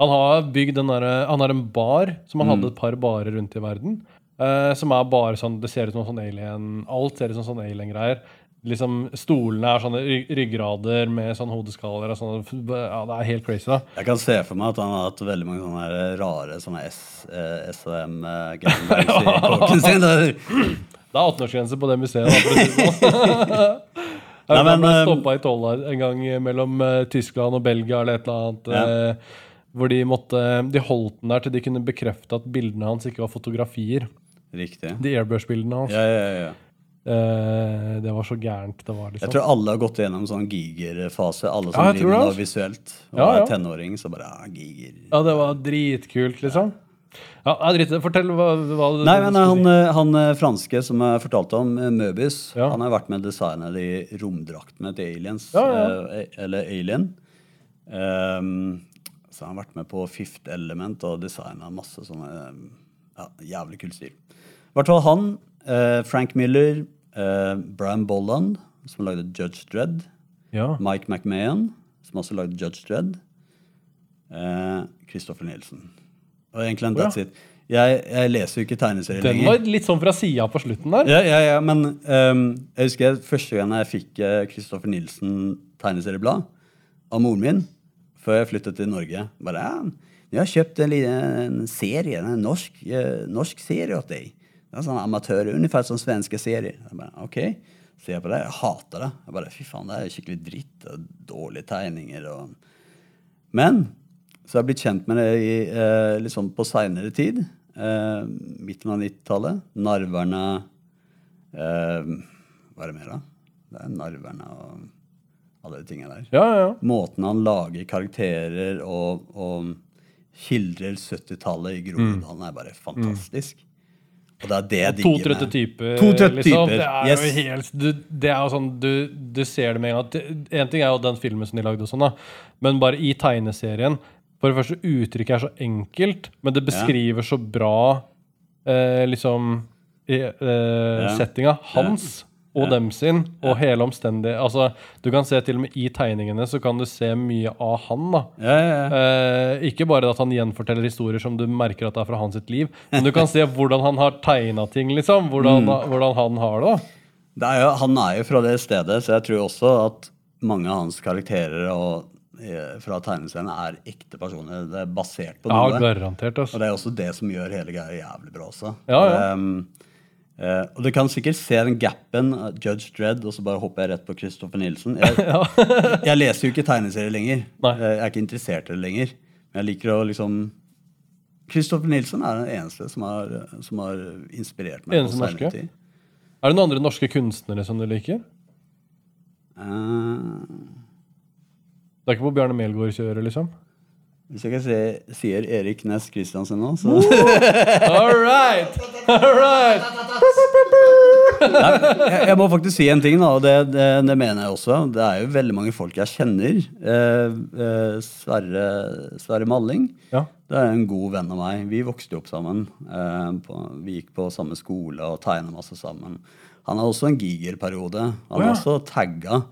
Speaker 2: Han har bygd den der, Han har en bar som han
Speaker 1: Mm.
Speaker 2: hadde et par barer rundt i verden. Uh, som er bare sånn Det ser ut som sånn alien Alt ser ut som sånn alien-greier. Liksom Stolene er sånne ryggrader med sånn hodeskaller og sånn. Ja, det er helt crazy, da.
Speaker 1: Jeg kan se for meg at han har hatt veldig mange sånne her rare sånne S, eh, SM-gangbangs i *laughs* kåken sin. Det-
Speaker 2: er 18-årsgrense på det museet. Da, for å si det sånn. *laughs*
Speaker 1: Nei,
Speaker 2: Jeg
Speaker 1: men,
Speaker 2: ble
Speaker 1: eh,
Speaker 2: stoppa i tolla en gang mellom eh, Tyskland og Belgia eller et eller annet.
Speaker 1: Ja.
Speaker 2: eh, hvor de måtte De holdt den der til de kunne bekrefte at bildene hans ikke var fotografier.
Speaker 1: Riktig.
Speaker 2: De airbrush-bildene hans.
Speaker 1: Ja, ja, ja.
Speaker 2: Eh, det var så gærent det var,
Speaker 1: Jeg
Speaker 2: liksom.
Speaker 1: tror alle har gått gjennom sånn gigerfase. Alle som
Speaker 2: Ja,
Speaker 1: driver med noe visuelt. Og
Speaker 2: Ja, ja.
Speaker 1: er tenåring, så bare ja, giger.
Speaker 2: Ja, det var dritkult, liksom. Ja, ja dritt. Fortell hva, hva du
Speaker 1: Nei, men han, eh, han eh, franske som jeg fortalte om, Møbis,
Speaker 2: Ja.
Speaker 1: han har vært med å i romdraktene til aliens.
Speaker 2: Ja,
Speaker 1: eh, eller Alien. Um, så han har vært med på Fifth Element og designa masse sånne eh, ja, jævlig kult stil. I hvert fall han, eh, Frank Miller, eh, Brian Bolland, som lagde Judge Dredd,
Speaker 2: Ja.
Speaker 1: Mike McMahon, som også lagde Judge Dredd, Kristoffer Christopher Nielsen. Og egentlig en
Speaker 2: Å, ja.
Speaker 1: it. Jeg, jeg leser jo ikke tegneserier
Speaker 2: Den var litt sånn fra sida på slutten der.
Speaker 1: Ja, ja, ja, men um, jeg husker første gang jeg fikk Kristoffer uh, Nielsen tegneserieblad av moren min. før jeg flyttet til Norge. Bare, ja, jeg har kjøpt en, en serie, en norsk, uh, norsk serie åt deg. Er sånn amatør, ungefär som svenske serier. Jeg bare, ok. Ser jeg på det, jeg hater det. Jeg bare, fy faen, det er skikkelig dritt og dårlige tegninger. Og... Men så har jeg blitt kjent med det i, eh, liksom på seinere tid. Eh, midten av 90-tallet. Narverne eh, Hva er det mer, da? Det er Narverne og alle de tingene der.
Speaker 2: Ja, ja, ja.
Speaker 1: Måten han lager karakterer og, og skildrer 70-tallet i Groruddalen, er bare fantastisk. Og det er det jeg
Speaker 2: To
Speaker 1: digger
Speaker 2: trøtte typer.
Speaker 1: To trøtte
Speaker 2: liksom.
Speaker 1: typer,
Speaker 2: Det er
Speaker 1: yes.
Speaker 2: jo helt du, Det er jo sånn du, du ser det med en gang. Én ting er jo den filmen som de lagde, og sånn da men bare i tegneserien For det første, uttrykket er så enkelt, men det beskriver så bra eh, liksom i, eh, settinga hans og dem sin, og hele omstendig Altså, du kan se til og med i tegningene så kan du se mye av han, da.
Speaker 1: Ja, ja, ja.
Speaker 2: Eh, ikke bare at han gjenforteller historier som du merker at det er fra hans sitt liv, men du kan se hvordan han har tegna ting, liksom. Hvordan, hvordan han har det.
Speaker 1: Det er jo, han er jo fra det stedet, så jeg tror også at mange av hans karakterer og, eh, fra tegneserien er ekte personer. Det er basert på
Speaker 2: Ja,
Speaker 1: noe.
Speaker 2: garantert.
Speaker 1: Og
Speaker 2: Altså.
Speaker 1: det er også det som gjør hele greia jævlig bra også.
Speaker 2: Ja, ja.
Speaker 1: Um, eh, og du kan sikkert se den gapen, uh, Judge Dredd, og så bare hopper jeg rett på Christopher Nielsen. Jeg, *laughs* *laughs* jeg leser jo ikke tegneserier lenger. Eh, Jeg er ikke interessert i det lenger. Men jeg liker å liksom Christopher Nielsen er den eneste som har, som har inspirert meg.
Speaker 2: Eneste norske?
Speaker 1: tid.
Speaker 2: Er det noen andre norske kunstnere som du liker?
Speaker 1: Uh...
Speaker 2: Det er ikke på Bjarne Melgaard-kjøret, liksom?
Speaker 1: Hvis jeg ikke ser, sier Erik Næss Christiansen nå, så *laughs*
Speaker 2: All right! All right!
Speaker 1: jeg, jeg må faktisk si en ting, da, og det, det, det mener jeg også. Det er jo veldig mange folk jeg kjenner. Eh, eh, Sverre, Sverre Malling.
Speaker 2: Ja.
Speaker 1: Det er en god venn av meg. Vi vokste opp sammen. Eh, på, vi gikk på samme skole og tegna masse sammen. Han har også en gigerperiode. Han
Speaker 2: Å, ja.
Speaker 1: er også tagga.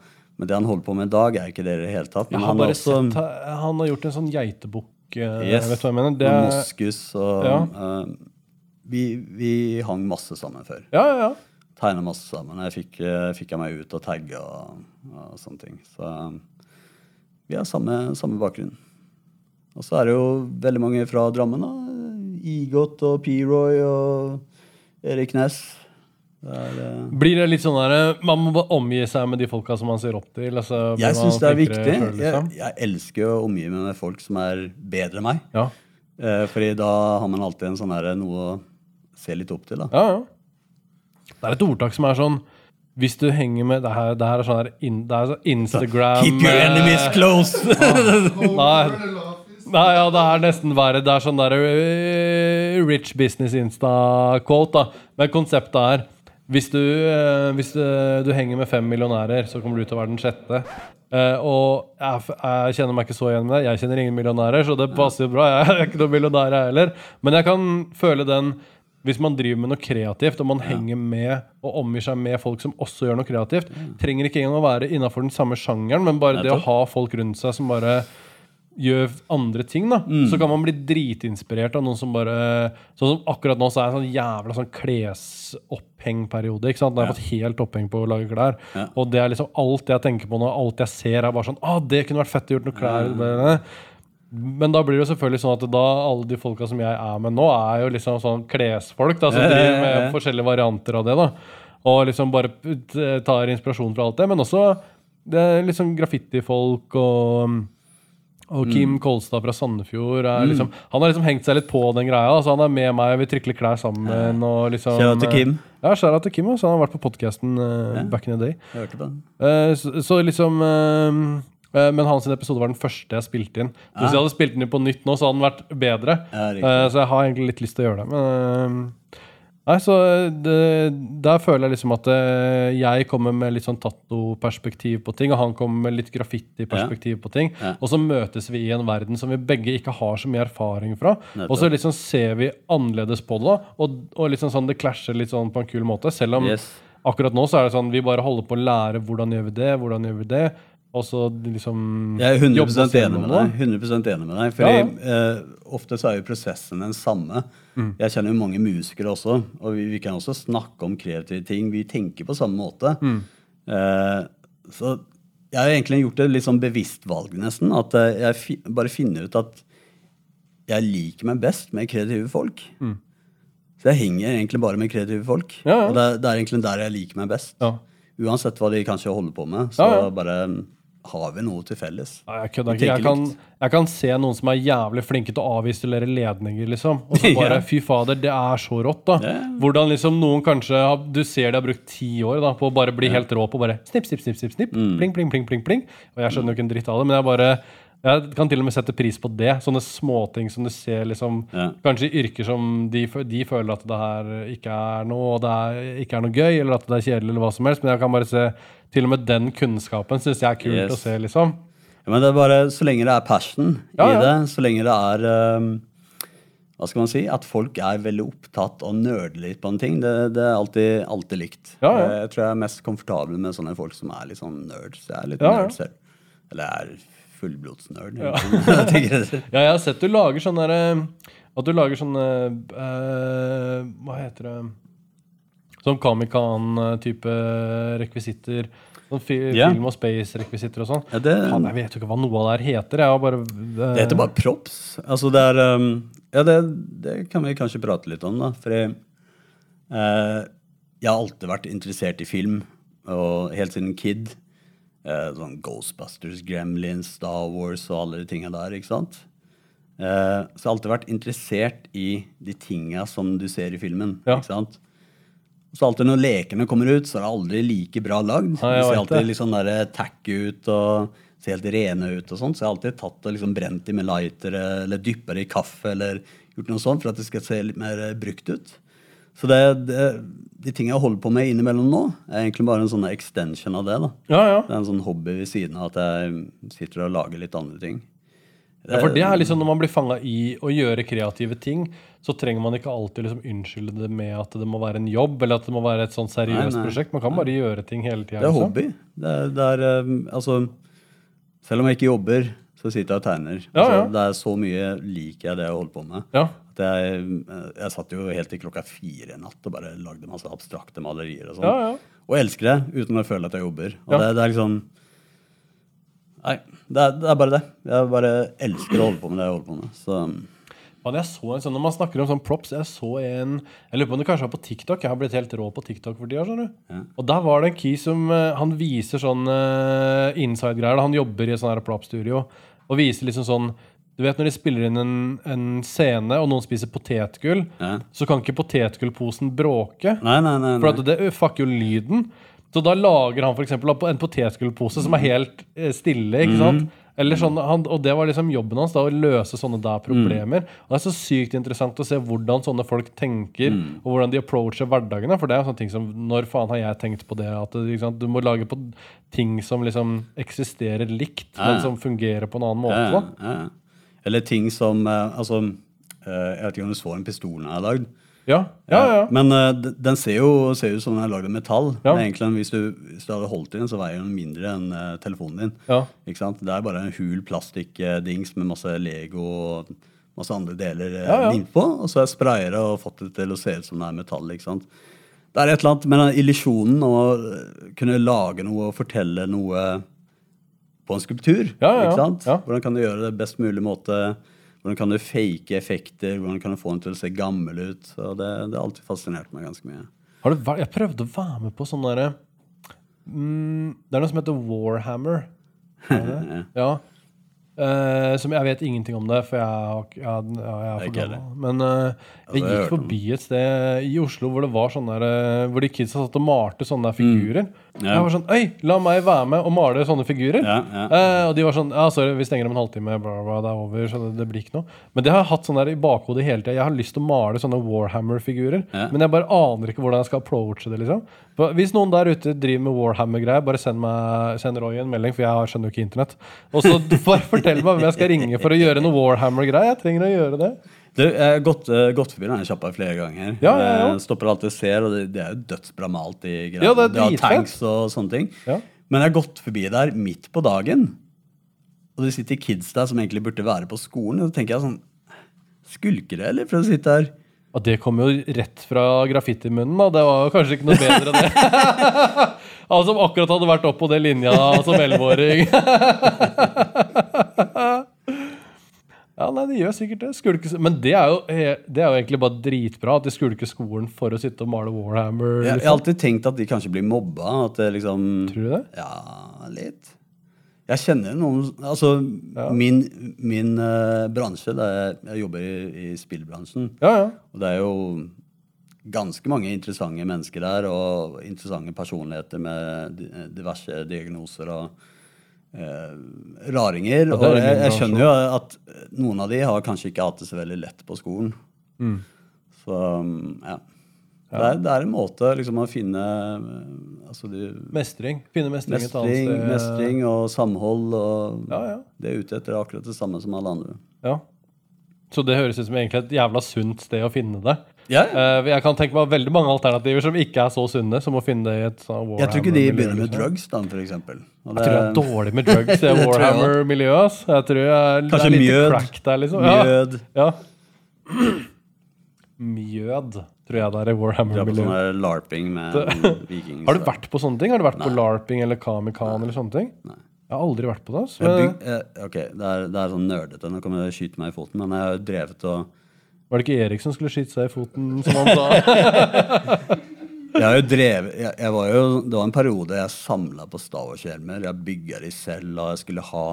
Speaker 1: Men det han holder på med i dag, er ikke det i det hele tatt. Men han også
Speaker 2: sett Han har gjort en sånn geitebukk. eh,
Speaker 1: Yes,
Speaker 2: Vet du hva jeg mener? Det
Speaker 1: og moskus og
Speaker 2: Ja.
Speaker 1: uh, vi, vi hang masse sammen før.
Speaker 2: ja, ja, ja.
Speaker 1: Tegna masse sammen. Jeg fikk, eh, fikk jeg meg ut og tagge og, og sånne ting. Så vi har samme, samme bakgrunn. Og så er det jo veldig mange fra Drammen. da. Igot og P-Roy og Erik Næss. Det er, uh...
Speaker 2: Blir det litt sånn der Man må omgi seg med de folka som man ser opp til? Altså,
Speaker 1: jeg syns det er viktig.
Speaker 2: selv, liksom?
Speaker 1: Jeg, jeg elsker å omgi meg med folk som er bedre enn meg.
Speaker 2: Ja.
Speaker 1: Uh, fordi da har man alltid en sånn der, noe å se litt opp til. da.
Speaker 2: Ja, ja. Det er et ordtak som er sånn Hvis du henger med Det her, det her er sånn her in, Det er sånn Instagram
Speaker 1: Keep your enemies
Speaker 2: eh,
Speaker 1: close! *laughs*
Speaker 2: Nei, nei, ja, det er nesten verre. Det er sånn der uh, rich business insta-quote, da. Men konseptet er hvis du, eh, hvis du, du henger med fem millionærer, så kommer du til å være den sjette. Eh, og jeg, jeg kjenner meg ikke så igjen med det. Jeg kjenner ingen millionærer, så det passer jo bra. Jeg er ikke noen millionær, jeg heller. Men jeg kan føle den hvis man driver med noe kreativt, og man henger med og omgir seg med folk som også gjør noe kreativt, trenger ikke engang å være innafor den samme sjangeren, men bare det å ha folk rundt seg som bare gjør andre ting, da. Så kan man bli dritinspirert av noen som bare Sånn som akkurat nå så er det sånn jævla sånn klesopphengperiode. ikke sant? Da har jeg fått helt oppheng på å lage klær.
Speaker 1: Ja.
Speaker 2: Og det er liksom alt jeg tenker på nå, alt jeg ser, er bare sånn Å, det kunne vært fett å gjort noe klær ja. Men da blir det jo selvfølgelig sånn at da alle de folka som jeg er med nå, er jo liksom sånn klesfolk da, som driver med forskjellige varianter av det. da Og liksom bare tar inspirasjon fra alt det. Men også det er liksom graffitifolk og og
Speaker 1: Mm.
Speaker 2: Kim Kolstad fra Sandefjord er liksom, Han har liksom hengt seg litt på den greia. Altså han er med meg, vi trikler klær sammen. Og liksom,
Speaker 1: Kjære til Kim.
Speaker 2: Ja, shout til Kim. Også. han har vært på podkasten back in the day.
Speaker 1: Jeg hørte på den.
Speaker 2: Eh, så, så liksom eh, eh, Men hans episode var den første jeg spilte inn. Så Hvis jeg hadde spilt den inn på nytt nå, så hadde den vært bedre.
Speaker 1: Ja.
Speaker 2: Eh, så jeg har egentlig litt lyst til å gjøre det. Men eh, Nei, så det, Der føler jeg liksom at eh, jeg kommer med litt sånn tattoperspektiv på ting, og han kommer med litt graffiti-perspektiv på ting.
Speaker 1: Ja.
Speaker 2: Og så møtes vi i en verden som vi begge ikke har så mye erfaring fra.
Speaker 1: Nettopp.
Speaker 2: Og så liksom ser vi annerledes på det, og, og liksom sånn, det klasjer litt sånn på en kul måte. Selv om
Speaker 1: Yes.
Speaker 2: akkurat nå så er det sånn vi bare holder på å lære hvordan gjør vi det, hvordan gjør vi det, og så liksom
Speaker 1: Jeg er 100
Speaker 2: jobbe
Speaker 1: enig med deg. 100 enig med deg Fordi
Speaker 2: Ja,
Speaker 1: uh, ofte så er jo prosessen den samme.
Speaker 2: Mm.
Speaker 1: Jeg kjenner jo mange musikere også, og vi, vi kan også snakke om kreative ting. Vi tenker på samme måte.
Speaker 2: Mm.
Speaker 1: Uh, så jeg har egentlig gjort et litt sånn bevisst valg, nesten. At eh, jeg fi, bare finner ut at jeg liker meg best med kreative folk. Så jeg henger egentlig bare med kreative folk.
Speaker 2: Mm. Ja, ja.
Speaker 1: Og det, det er egentlig der jeg liker meg best. Uansett hva de kanskje holder på med, så bare har vi noe til felles.
Speaker 2: Nei, jeg kødder ikke. Jeg kan, jeg kan se noen som er jævlig flinke til å avisolere ledninger, liksom. Og så *laughs* bare
Speaker 1: Ja.
Speaker 2: Fy fader, det er så rått, da.
Speaker 1: Ja.
Speaker 2: Hvordan liksom noen kanskje har, Du ser de har brukt ti år da på å bare bli helt rå på bare snipp, snipp, snipp, snipp, snipp.
Speaker 1: Mm.
Speaker 2: Pling, pling, pling, pling, pling. Og jeg skjønner jo ikke en dritt av det, men jeg bare jeg kan til og med sette pris på det. Sånne småting som du ser liksom
Speaker 1: Ja.
Speaker 2: Kanskje i yrker som de, de føler at det her ikke er noe, og det er, ikke er noe gøy, eller at det er kjedelig, eller hva som helst. Men jeg kan bare se til og med den kunnskapen syns jeg er kult
Speaker 1: Yes.
Speaker 2: å se, liksom.
Speaker 1: Ja, men det er bare så lenge det er passion
Speaker 2: Ja,
Speaker 1: i det, så lenge det er um, Hva skal man si? At folk er veldig opptatt og nerder litt på en ting. Det, det er alltid, alltid likt.
Speaker 2: Ja.
Speaker 1: Jeg tror jeg er mest komfortabel med sånne folk som er litt sånn nerds. Jeg er litt
Speaker 2: Ja,
Speaker 1: nerd selv. Eller er fullblodsnerd. Ja. *laughs* *laughs*
Speaker 2: Ja, jeg har sett du lager sånne der, At du lager sånne uh, Hva heter det Sånn Comic-Con-type rekvisitter. Sånn fi
Speaker 1: yeah.
Speaker 2: Film og space-rekvisitter og sånn.
Speaker 1: Ja, det,
Speaker 2: Fan, jeg vet jo ikke hva noe av det her heter. Bare uh,
Speaker 1: det heter bare props. Altså det er um, Ja, det, det kan vi kanskje prate litt om, da. For jeg, uh, jeg har alltid vært interessert i film, og helt siden kid. Eh, sånn Ghostbusters, Gremlins, Star Wars og alle de tinga der. ikke sant? Eh, så jeg har alltid vært interessert i de tinga som du ser i filmen.
Speaker 2: Ja.
Speaker 1: ikke sant? Så alltid når lekene kommer ut, så er det aldri like bra lagd.
Speaker 2: Ja,
Speaker 1: de ser alltid litt sånn der tacky ut og ser helt rene ut og sånt. Så jeg har alltid tatt og liksom brent dem med lightere eller dyppa det i kaffe eller gjort noe sånt for at det skal se litt mer eh, brukt ut. Så det, det, de tingene jeg holder på med innimellom nå, er egentlig bare en sånn extension av det. da.
Speaker 2: Ja, ja.
Speaker 1: Det er en sånn hobby ved siden av at jeg sitter og lager litt andre ting.
Speaker 2: ja. For det er liksom Når man blir fanga i å gjøre kreative ting, så trenger man ikke alltid liksom unnskylde det med at det må være en jobb, eller at det må være et sånn seriøst
Speaker 1: Nei, nei.
Speaker 2: prosjekt. Man kan bare gjøre ting hele tida.
Speaker 1: Det er hobby. Det er, det er eh, altså Selv om jeg ikke jobber, så sitter jeg og tegner.
Speaker 2: Ja,
Speaker 1: altså,
Speaker 2: ja.
Speaker 1: Det er så mye liker jeg det jeg holder på med.
Speaker 2: Ja.
Speaker 1: Jeg, eh, jeg satt jo helt til klokka fire i natt og bare lagde masse abstrakte malerier. Og sånn.
Speaker 2: Ja, ja.
Speaker 1: Og elsker det uten å føle at jeg jobber. Og
Speaker 2: Ja.
Speaker 1: det, det er liksom Nei, det er, det er bare det. Jeg bare elsker å holde på med det jeg holder på med. Så
Speaker 2: Men jeg så en sånn, Når man snakker om sånn props Jeg så en Jeg lurer på om det kanskje var på TikTok. Jeg har blitt helt rå på TikTok for tida.
Speaker 1: Ja.
Speaker 2: Og der var det en key som eh, Han viser sånn uh, inside-greier. Han jobber i et sånn her prop-studio og viser liksom sånn Du vet når de spiller inn en, en scene, og noen spiser potetgull,
Speaker 1: Ja.
Speaker 2: så kan ikke potetgullposen bråke.
Speaker 1: Nei, nei, nei.
Speaker 2: For
Speaker 1: nei.
Speaker 2: at det fucker jo lyden. Så da lager han for eksempel en potetgullpose som er helt eh, stille. ikke sant? Eller sånn, han, og det var liksom jobben hans, da, å løse sånne der problemer. Og Det er så sykt interessant å se hvordan sånne folk tenker, og hvordan de approacher hverdagene. For det er jo sånne ting som Når faen har jeg tenkt på det? At? Du må lage på ting som liksom eksisterer likt,
Speaker 1: Ja,
Speaker 2: men som fungerer på en annen måte.
Speaker 1: Ja, ja. Eller ting som eh, Altså, eh, jeg vet ikke om du så den pistolen jeg har lagd.
Speaker 2: Ja, ja, ja.
Speaker 1: Men eh, den ser jo ser ut som den er lagd av metall.
Speaker 2: Ja.
Speaker 1: Men egentlig, hvis du, hvis du hadde holdt i den, så veier den mindre enn telefonen din.
Speaker 2: Ja.
Speaker 1: Ikke sant? Det er bare en hul plastikkdings med masse Lego og masse andre deler
Speaker 2: Ja, ja.
Speaker 1: innpå. Og så spraya det og fått det til å se ut som det er metall. ikke sant? Det er et eller annet med den illusjonen å kunne lage noe og fortelle noe på en skulptur.
Speaker 2: Ja, ja,
Speaker 1: ikke sant? Hvordan kan du gjøre det best mulig måte? Hvordan kan du fake effekter? Hvordan kan du få den til å se gammel ut? Så det, det har alltid fascinert meg ganske mye.
Speaker 2: Har du, jeg prøvde å være med på sånn derre mm, Det er noe som heter Warhammer. Er *laughs* ja. Uh, som jeg vet ingenting om det, for jeg, jeg, jeg er for gammel. Men uh, jeg
Speaker 1: det
Speaker 2: gikk forbi et sted i Oslo hvor det var sånn der eh, Hvor de kidsa satt og malte sånne der figurer.
Speaker 1: Mm. Ja.
Speaker 2: Jeg var sånn Øy, la meg være med og male sånne figurer.
Speaker 1: Ja, ja.
Speaker 2: Eh, og de var sånn Ja, sorry, vi stenger om en halvtime. Bla, bla, det er over. Så det, det blir ikke noe. Men det har jeg hatt sånn der i bakhodet hele tida. Jeg har lyst til å male sånne Warhammer-figurer. Men jeg bare aner ikke hvordan jeg skal approache det. liksom Hvis noen der ute driver med Warhammer-greier, bare send, meg, send Roy en melding, for jeg skjønner jo ikke internett. Og så *laughs* bare fortell meg hvem jeg skal ringe for å gjøre noe Warhammer-greier. Jeg trenger å gjøre det.
Speaker 1: Du, jeg har gått, uh, gått forbi denne sjappa flere ganger.
Speaker 2: Ja, ja, ja.
Speaker 1: Jeg stopper alltid og ser, og det, det er jo dødsbra malt. i greiene.
Speaker 2: Ja, det er dritfett.
Speaker 1: tanks og sånne ting.
Speaker 2: Ja.
Speaker 1: Men jeg har gått forbi der midt på dagen, og det sitter kids der som egentlig burde være på skolen. Og så tenker jeg sånn Skulker det, eller? For å sitte her
Speaker 2: Ja, det kom jo rett fra graffitimunnen, da. Det var kanskje ikke noe bedre, det. *laughs* Han som akkurat hadde vært oppå den linja som elleveåring. *laughs* Ja, nei, de gjør sikkert det. Skulke, men det er, jo, det er jo egentlig bare dritbra at de skulker skolen for å sitte og male Warhammer.
Speaker 1: Jeg, jeg har
Speaker 2: Liksom.
Speaker 1: alltid tenkt at de kanskje blir mobba. At det liksom
Speaker 2: Tror du det?
Speaker 1: Ja, litt. Jeg kjenner noen Altså, min, min uh, bransje det er, Jeg jobber i, i spillbransjen.
Speaker 2: Ja, ja.
Speaker 1: Og det er jo ganske mange interessante mennesker der, og interessante personligheter med diverse diagnoser og eh, raringer.
Speaker 2: Ja,
Speaker 1: og jeg, jeg skjønner jo at noen av de har kanskje ikke hatt det så veldig lett på skolen.
Speaker 2: Mm.
Speaker 1: Så ja. Det, er, det er en måte liksom å finne eh, altså de,
Speaker 2: Mestring. Finne mestring, et annet sted.
Speaker 1: mestring og samhold. Og
Speaker 2: Ja, ja.
Speaker 1: Det er ute etter akkurat det samme som alle andre.
Speaker 2: ja. Så det høres ut som egentlig et jævla sunt sted å finne det.
Speaker 1: Ja,
Speaker 2: Eh, jeg kan tenke meg veldig mange alternativer som ikke er så sunne, som å finne det i et sånn
Speaker 1: Jeg tror ikke de begynner med
Speaker 2: liksom.
Speaker 1: drugs, da, for eksempel. Og
Speaker 2: Jeg tror det er dårlig med drugs i
Speaker 1: jeg
Speaker 2: Warhammer-miljøet. Jeg tror jeg, det
Speaker 1: Kanskje
Speaker 2: er
Speaker 1: mjød.
Speaker 2: crack der, liksom. Ja.
Speaker 1: Mjød.
Speaker 2: Ja. Mjød, tror jeg det er i Warhammer-miljøet.
Speaker 1: sånn larping med vikings.
Speaker 2: Har du vært på sånne ting? Har du vært på larping eller Kamikan eller sånne ting?
Speaker 1: Nei.
Speaker 2: Jeg har aldri vært på det. ass.
Speaker 1: Jeg byg, eh, ok, det er, det er sånn nerdete. Nå kommer det skyte meg i foten, men jeg har drevet og
Speaker 2: var det ikke Erik som skulle skyte seg i foten, som han sa? *laughs*
Speaker 1: Jeg har jo drevet jeg, jeg var jo, Det var en periode jeg samla på Star Wars-hjelmer. Jeg bygga de selv, og jeg skulle ha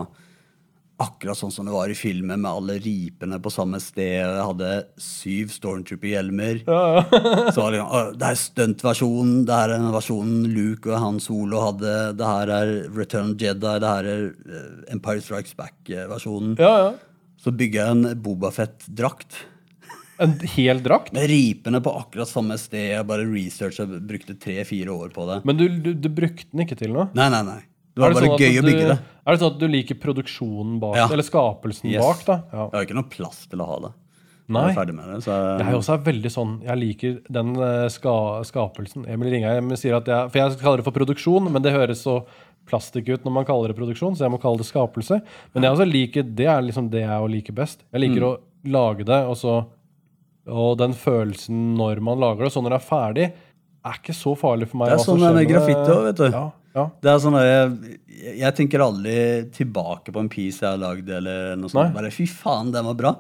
Speaker 1: akkurat sånn som det var i filmen, med alle ripene på samme sted. Jeg hadde syv Stormtrooper-hjelmer. *laughs* Så var det, liksom, «Å, det er stuntversjonen, det her er versjonen Luke og Han Solo hadde. Det her er Return of Jedi, det her er eh, Empire Strikes Back-versjonen.
Speaker 2: Ja, ja.
Speaker 1: Så bygger jeg en Bobafett-drakt.
Speaker 2: En hel drakt?
Speaker 1: Med ripene på akkurat samme sted. Jeg bare researcha, brukte tre-fire år på det.
Speaker 2: Men du, du, du brukte den ikke til noe?
Speaker 1: Nei, nei, nei. Det var
Speaker 2: det
Speaker 1: bare
Speaker 2: sånn gøy
Speaker 1: gøy å bygge det.
Speaker 2: Er det sånn at du liker produksjonen bak,
Speaker 1: Ja.
Speaker 2: eller skapelsen
Speaker 1: Yes.
Speaker 2: bak, da? Ja.
Speaker 1: Jeg har ikke noe plass til å ha det.
Speaker 2: Nei.
Speaker 1: Jeg med det. Så
Speaker 2: Jeg også er veldig sånn Jeg liker den eh, ska, skapelsen. Emil Ringheim sier at jeg For jeg kaller det for produksjon, men det høres så plastikk ut når man kaller det produksjon, så jeg må kalle det skapelse. Men jeg også liker Det er liksom det jeg liker best. Jeg liker
Speaker 1: Mm.
Speaker 2: å lage det, og så Og den følelsen når man lager det, så når det er ferdig, er ikke så farlig for meg.
Speaker 1: Det er sånn det med graffiti òg, vet du.
Speaker 2: Ja, ja.
Speaker 1: det er sånn jeg, jeg tenker aldri tilbake på en piece jeg har lagd, eller noe sånt.
Speaker 2: Nei.
Speaker 1: Bare fy faen, den var bra.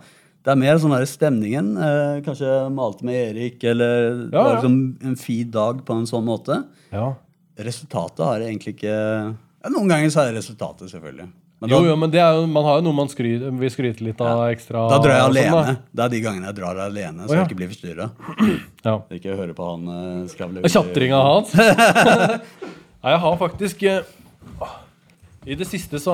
Speaker 1: Det er mer sånn der stemningen. Eh, kanskje malte med Erik, eller det
Speaker 2: Ja,
Speaker 1: var
Speaker 2: ja.
Speaker 1: liksom en fin dag på en sånn måte.
Speaker 2: ja.
Speaker 1: Resultatet har jeg egentlig ikke ja, Noen ganger så er det resultatet, selvfølgelig. Men
Speaker 2: Jo,
Speaker 1: da,
Speaker 2: jo, men det er jo, man har jo noe man skryter, vil skryte litt av ekstra.
Speaker 1: da drar jeg
Speaker 2: alene. sånn.
Speaker 1: Det er de gangene jeg drar alene, så
Speaker 2: oh, ja.
Speaker 1: jeg ikke blir forstyrra.
Speaker 2: Ja.
Speaker 1: Ikke høre på han uh, skravle
Speaker 2: Tjatringa hans. *laughs* Nei, jeg har faktisk eh, i det, siste så,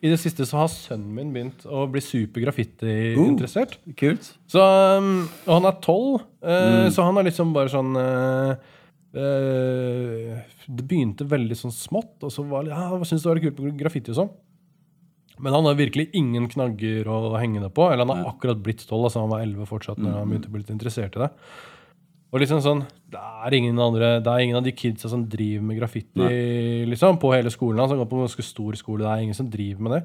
Speaker 2: I det siste så har sønnen min begynt å bli super graffiti-interessert.
Speaker 1: Kult.
Speaker 2: Så, um, og han er tolv, eh, så han er liksom bare sånn Det begynte veldig sånn smått, og så var ja, jeg syntes det var kult med graffiti og sånn. Men han har virkelig ingen knagger å henge det på. Eller han har akkurat blitt tolv, altså han var elleve fortsatt når han begynte å bli litt interessert i det. Og liksom sånn, Det er ingen andre, det er ingen av de kidsa som driver med graffiti liksom, på hele skolen. hans. Han går på en ganske stor skole. Det er ingen som driver med det.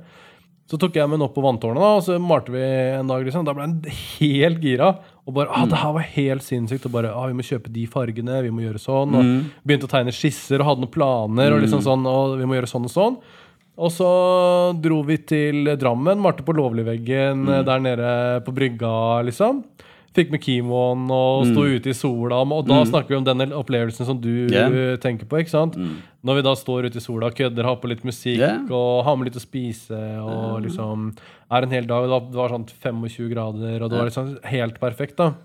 Speaker 2: Så tok jeg med den opp på vanntårnet, da, og så malte vi en dag. liksom. Da ble han helt gira. Og bare, ah, det her var helt sinnssykt. Og bare, ah, vi må kjøpe de fargene, vi må gjøre sånn. Og begynte å tegne skisser og hadde noen planer. Og liksom sånn, og vi må gjøre sånn og sånn. Og så dro vi til Drammen, malte på Lovligveggen mm. der nede på brygga, liksom. Fikk med kimoen og sto ute i sola. Og da snakker vi om den opplevelsen som du eh, tenker på. ikke sant? Når vi da står ute i sola, kødder, har på litt musikk
Speaker 1: yeah.
Speaker 2: og har med litt å spise og liksom er en hel dag. Det var, det var sånn 25 grader, og det var liksom helt perfekt. da.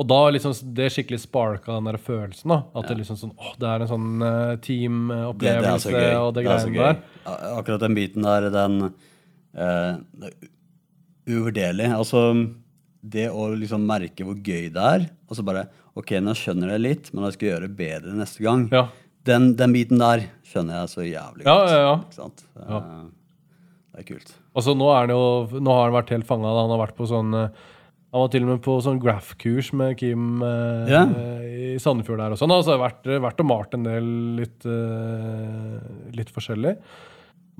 Speaker 2: Og da liksom det skikkelig sparka den der følelsen. da, At det liksom sånn, åh, det er en sånn eh,
Speaker 1: Det, det gøy.
Speaker 2: og det
Speaker 1: Det
Speaker 2: greiene der.
Speaker 1: Akkurat den biten der, den uh, det er uvurderlig. Altså, det å liksom merke hvor gøy det er, og så bare Ok, nå skjønner jeg litt, men jeg skal gjøre det bedre neste gang.
Speaker 2: Ja.
Speaker 1: Den, den biten der skjønner jeg så jævlig godt.
Speaker 2: ja, ja.
Speaker 1: Ikke sant? Eh, Det er kult.
Speaker 2: Altså, nå, er jo, nå har han vært helt fanga. Han har vært på sånn Han var til og med på sånn graph-kurs med Kim eh,
Speaker 1: Ja.
Speaker 2: i Sandefjord der og sånn. Altså, har vært, vært og malt en del litt, eh, litt forskjellig.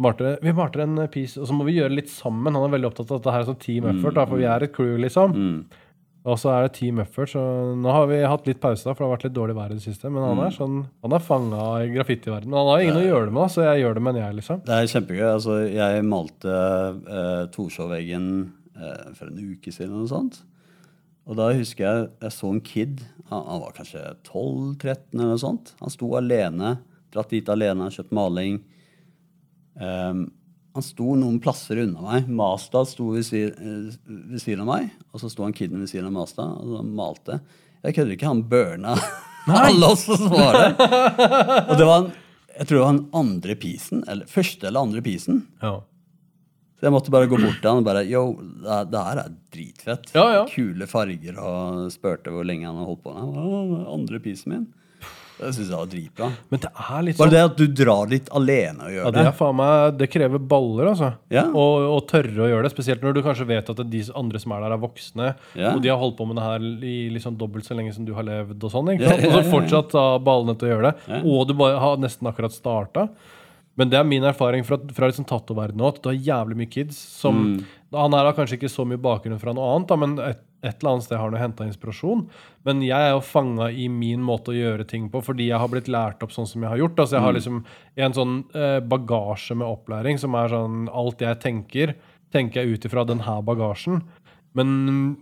Speaker 2: Marte, vi malte en piece, og så må vi gjøre litt sammen. Han er veldig opptatt av at dette her er sånn team effort, da, for vi er et crew, liksom. Og så er det Team Effort, så nå har vi hatt litt pause, da, for det har vært litt dårlig vær i det siste. Men han er sånn, han er fanga i graffitiverdenen. Han har ingen å gjøre det med, så jeg gjør det med en jeg, liksom.
Speaker 1: Det er kjempegøy. Altså, jeg malte eh, Torshov-veggen eh, for en uke siden eller noe sånt. Og da husker jeg jeg så en kid. Han, han var kanskje 12-13 eller noe sånt. Han sto alene, dratt dit alene, kjøpt maling. Um, han sto noen plasser unna meg. Masta sto ved, eh, ved siden av meg, og så sto han kiden ved siden av Masta og så malte. Jeg kødder ikke, han burna alle oss som var der. Og det var en, jeg tror det var den andre pisen, eller første eller andre pisen.
Speaker 2: Ja.
Speaker 1: Så jeg måtte bare gå bort til han og bare Yo, det, her- det er dritfett.
Speaker 2: Ja, ja.
Speaker 1: Kule farger, og spurte hvor lenge han har holdt på. Han bare, andre pisen min. Det syns jeg var dritbra.
Speaker 2: Men det er litt
Speaker 1: Bare
Speaker 2: sånn
Speaker 1: det at du drar dit alene og
Speaker 2: ja,
Speaker 1: gjør
Speaker 2: det,
Speaker 1: det.
Speaker 2: faen meg, det krever baller, altså.
Speaker 1: Ja.
Speaker 2: Og, og tørre å gjøre det. Spesielt når du kanskje vet at de andre som er der, er voksne.
Speaker 1: Ja.
Speaker 2: Og de har holdt på med det her i liksom dobbelt så lenge som du har levd. Og sånn,
Speaker 1: Ja, ja,
Speaker 2: Og så
Speaker 1: ja, ja.
Speaker 2: fortsatt ha ballene til å gjøre det.
Speaker 1: Ja.
Speaker 2: Og du bare har nesten akkurat starta. Men det er min erfaring fra, fra liksom tattoverdenen òg, at du har jævlig mye kids som
Speaker 1: Mm.
Speaker 2: Han her har kanskje ikke så mye bakgrunn fra noe annet, da, men et, et eller annet sted har han jo henta inspirasjon. Men jeg er jo fanga i min måte å gjøre ting på fordi jeg har blitt lært opp sånn som jeg har gjort. Altså jeg
Speaker 1: Mm.
Speaker 2: har liksom en sånn eh, bagasje med opplæring som er sånn Alt jeg tenker, tenker jeg ut ifra den her bagasjen. Men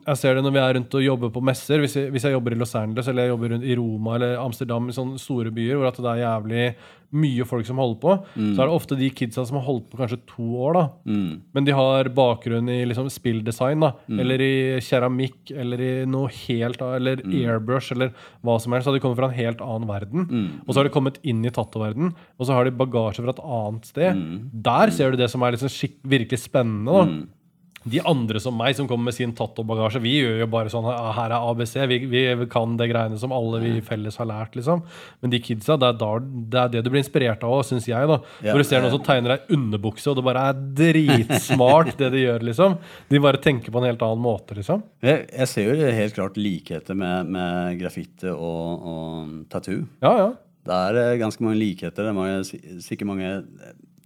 Speaker 2: jeg ser det når vi er rundt og jobber på messer. Hvis jeg, hvis jeg jobber i Los Angeles eller jeg jobber rundt i Roma eller Amsterdam, i sånne store byer hvor det er jævlig mye folk som holder på, så er det ofte de kidsa som har holdt på kanskje to år. da.
Speaker 1: Mm.
Speaker 2: Men de har bakgrunn i liksom spilldesign, da, eller i keramikk, eller i noe helt Eller eller airbrush, eller hva som helst. Så de kommer fra en helt annen verden. Og så har de kommet inn i tattoverden, og så har de bagasje fra et annet sted. Der ser du det som er liksom virkelig spennende. da. De andre som meg, som kommer med sin tattobagasje, vi gjør jo bare sånn «Ah, Her er ABC. Vi, vi kan det greiene som alle vi felles har lært, liksom. Men de kidsa, det er, da, det, er det du blir inspirert av, syns jeg. da Når du ser noen som tegner ei underbukse, og det bare er dritsmart, det de gjør, liksom. De bare tenker på en helt annen måte, liksom.
Speaker 1: Jeg, jeg ser jo helt klart likheter med, med graffiti og, og tattoo.
Speaker 2: Ja, ja.
Speaker 1: Det er eh, ganske mange likheter. Det er mange, sikkert mange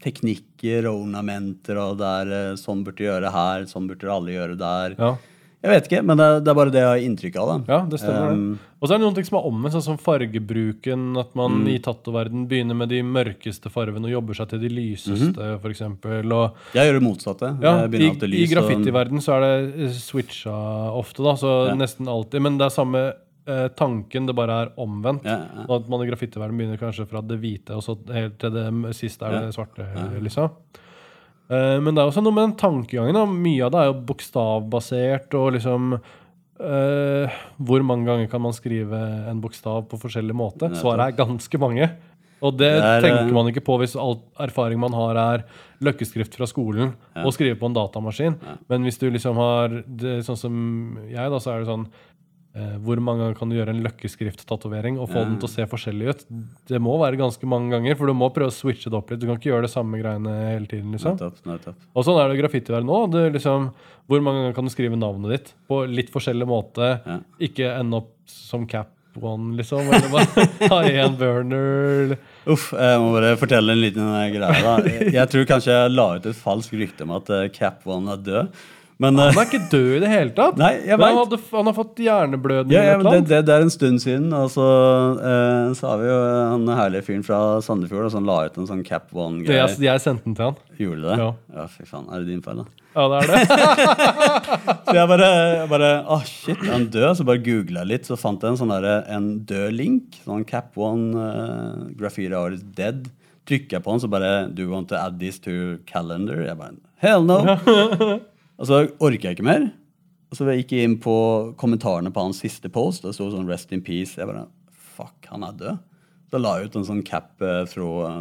Speaker 1: teknikker og ornamenter, og det er eh, sånn burde du gjøre her, sånn burde alle gjøre der.
Speaker 2: ja.
Speaker 1: Jeg vet ikke, men det, det er bare det jeg har inntrykk av. da.
Speaker 2: Ja, det stemmer.
Speaker 1: Um,
Speaker 2: det. Og så er det noen ting som er omvendt, sånn som fargebruken. At man
Speaker 1: Mm.
Speaker 2: i tattoverden begynner med de mørkeste fargene og jobber seg til de lyseste, for eksempel, Og
Speaker 1: Jeg gjør det motsatte.
Speaker 2: Ja, I, i
Speaker 1: graffiti-verden
Speaker 2: graffitiverden så er det eh, switcha ofte, da, så
Speaker 1: Ja.
Speaker 2: nesten alltid. Men det er samme eh, tanken, det bare er omvendt.
Speaker 1: Ja, ja.
Speaker 2: At man i graffitiverdenen begynner kanskje fra det hvite, og så helt til det siste er det svarte. liksom. Eh, men det er også noe med den tankegangen. Da. Mye av det er jo bokstavbasert, og liksom eh, Hvor mange ganger kan man skrive en bokstav på forskjellig måte? Svaret er ganske mange. Og det,
Speaker 1: Det er,
Speaker 2: tenker
Speaker 1: eh,
Speaker 2: man ikke på hvis all erfaring man har, er løkkeskrift fra skolen og skrive på en datamaskin. Men hvis du liksom har det, Sånn som jeg, da, så er det sånn Hvor mange ganger kan du gjøre en løkkeskrift-tatovering og få den til å se forskjellig ut? Det må være ganske mange ganger, for du må prøve å switche det opp litt. Du kan ikke gjøre det samme greiene hele tiden. liksom.
Speaker 1: Nettopp, nettopp.
Speaker 2: Og sånn er det i nå. Er liksom, hvor mange ganger kan du skrive navnet ditt på litt forskjellig måte?
Speaker 1: Ja.
Speaker 2: Ikke ende opp som Cap One, liksom. Eller bare ha én burner.
Speaker 1: Uff, jeg må bare fortelle en liten eh, greie. da. Jeg, *laughs* jeg tror kanskje jeg la ut et falskt rykte om at eh, Cap One er død. Men eh,
Speaker 2: Han er ikke død i det hele tatt. *laughs*
Speaker 1: Nei,
Speaker 2: Men han, hadde, han har fått hjerneblødning
Speaker 1: ja, ja, det, det, det er en stund siden. Og så, eh, så har vi jo han herlige fyren fra Sandefjord som la ut en sånn Cap One-greie.
Speaker 2: jeg, jeg sendte den til han.
Speaker 1: Gjorde du det?
Speaker 2: Ja.
Speaker 1: ja, fy faen. Er det din feil, da?
Speaker 2: Ja, det er det. *laughs*
Speaker 1: Så jeg bare, jeg bare Åh, shit, er han død? Så bare googla litt, så fant jeg en sånn der, en død link. Sånn Cap One, uh, graffiti artist dead. Trykker jeg på den, så bare Do you want to add this to calendar? Jeg bare Hell no! *laughs* og så orker jeg ikke mer. Og så gikk jeg inn på kommentarene på hans siste post, det sto sånn 'Rest in peace'. Jeg bare Fuck, han er død. Så la jeg ut en sånn cap fra,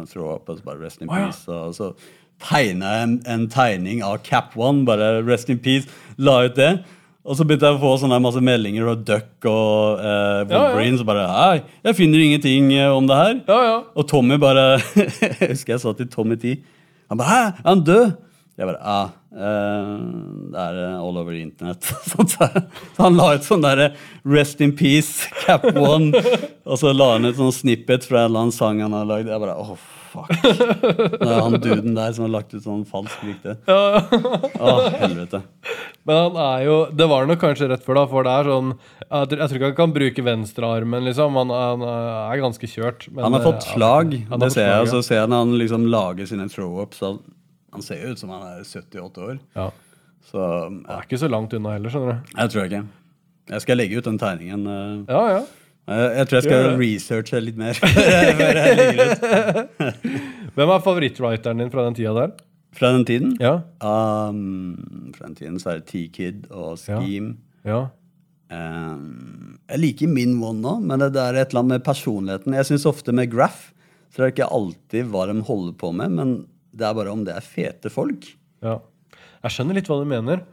Speaker 1: throw up, og så bare 'Rest in
Speaker 2: Å, ja.
Speaker 1: peace'. Og så tegna jeg en, en tegning av Cap One, bare 'Rest in peace'. La ut det. Og så begynte jeg å få sånne masse meldinger fra Duck og eh, Wolverine. Så bare Hei, jeg finner ingenting eh, om det her.
Speaker 2: Ja, ja.
Speaker 1: Og Tommy bare *laughs* Jeg husker jeg sa til Tommy T. Han bare Hæ, er han død? Jeg bare Ja, eh, det er eh, all over internett. *laughs* Så han la ut sånn derre Rest in peace, *laughs* Cap One. og så la han ut sånn snippet fra en eller annen sang han har lagd. Jeg bare åh, fuck. Det er han duden der som har lagt ut sånn falsk rykte. *laughs* Å, helvete.
Speaker 2: Men han er jo Det var nok kanskje rett før, da, for det er sånn Jeg tror, ikke han kan bruke venstrearmen, liksom. Han, han er ganske kjørt. men,
Speaker 1: Han har fått
Speaker 2: eh,
Speaker 1: slag,
Speaker 2: Ja,
Speaker 1: det ser jeg. Og så ser jeg når han liksom lager sine throw-ups. Han, han ser jo ut som han er 78 år.
Speaker 2: Ja.
Speaker 1: Så
Speaker 2: Han
Speaker 1: ja,
Speaker 2: er ikke så langt unna heller, skjønner du.
Speaker 1: jeg tror ikke. Jeg skal legge ut den tegningen. eh.
Speaker 2: Ja, ja.
Speaker 1: Jeg, jeg tror jeg skal researche litt mer. *laughs* *laughs*
Speaker 2: Hvem er favorittwriteren din fra den tida der?
Speaker 1: Fra den tiden?
Speaker 2: Ja.
Speaker 1: Um, fra den tiden så er det T-Kid og Scheme.
Speaker 2: Ja.
Speaker 1: Um, jeg liker min one nå, men det det er et eller annet med personligheten. Jeg syns ofte med Graff så er det ikke alltid hva de holder på med, men det er bare om det er fete folk.
Speaker 2: ja. Jeg skjønner litt hva du mener.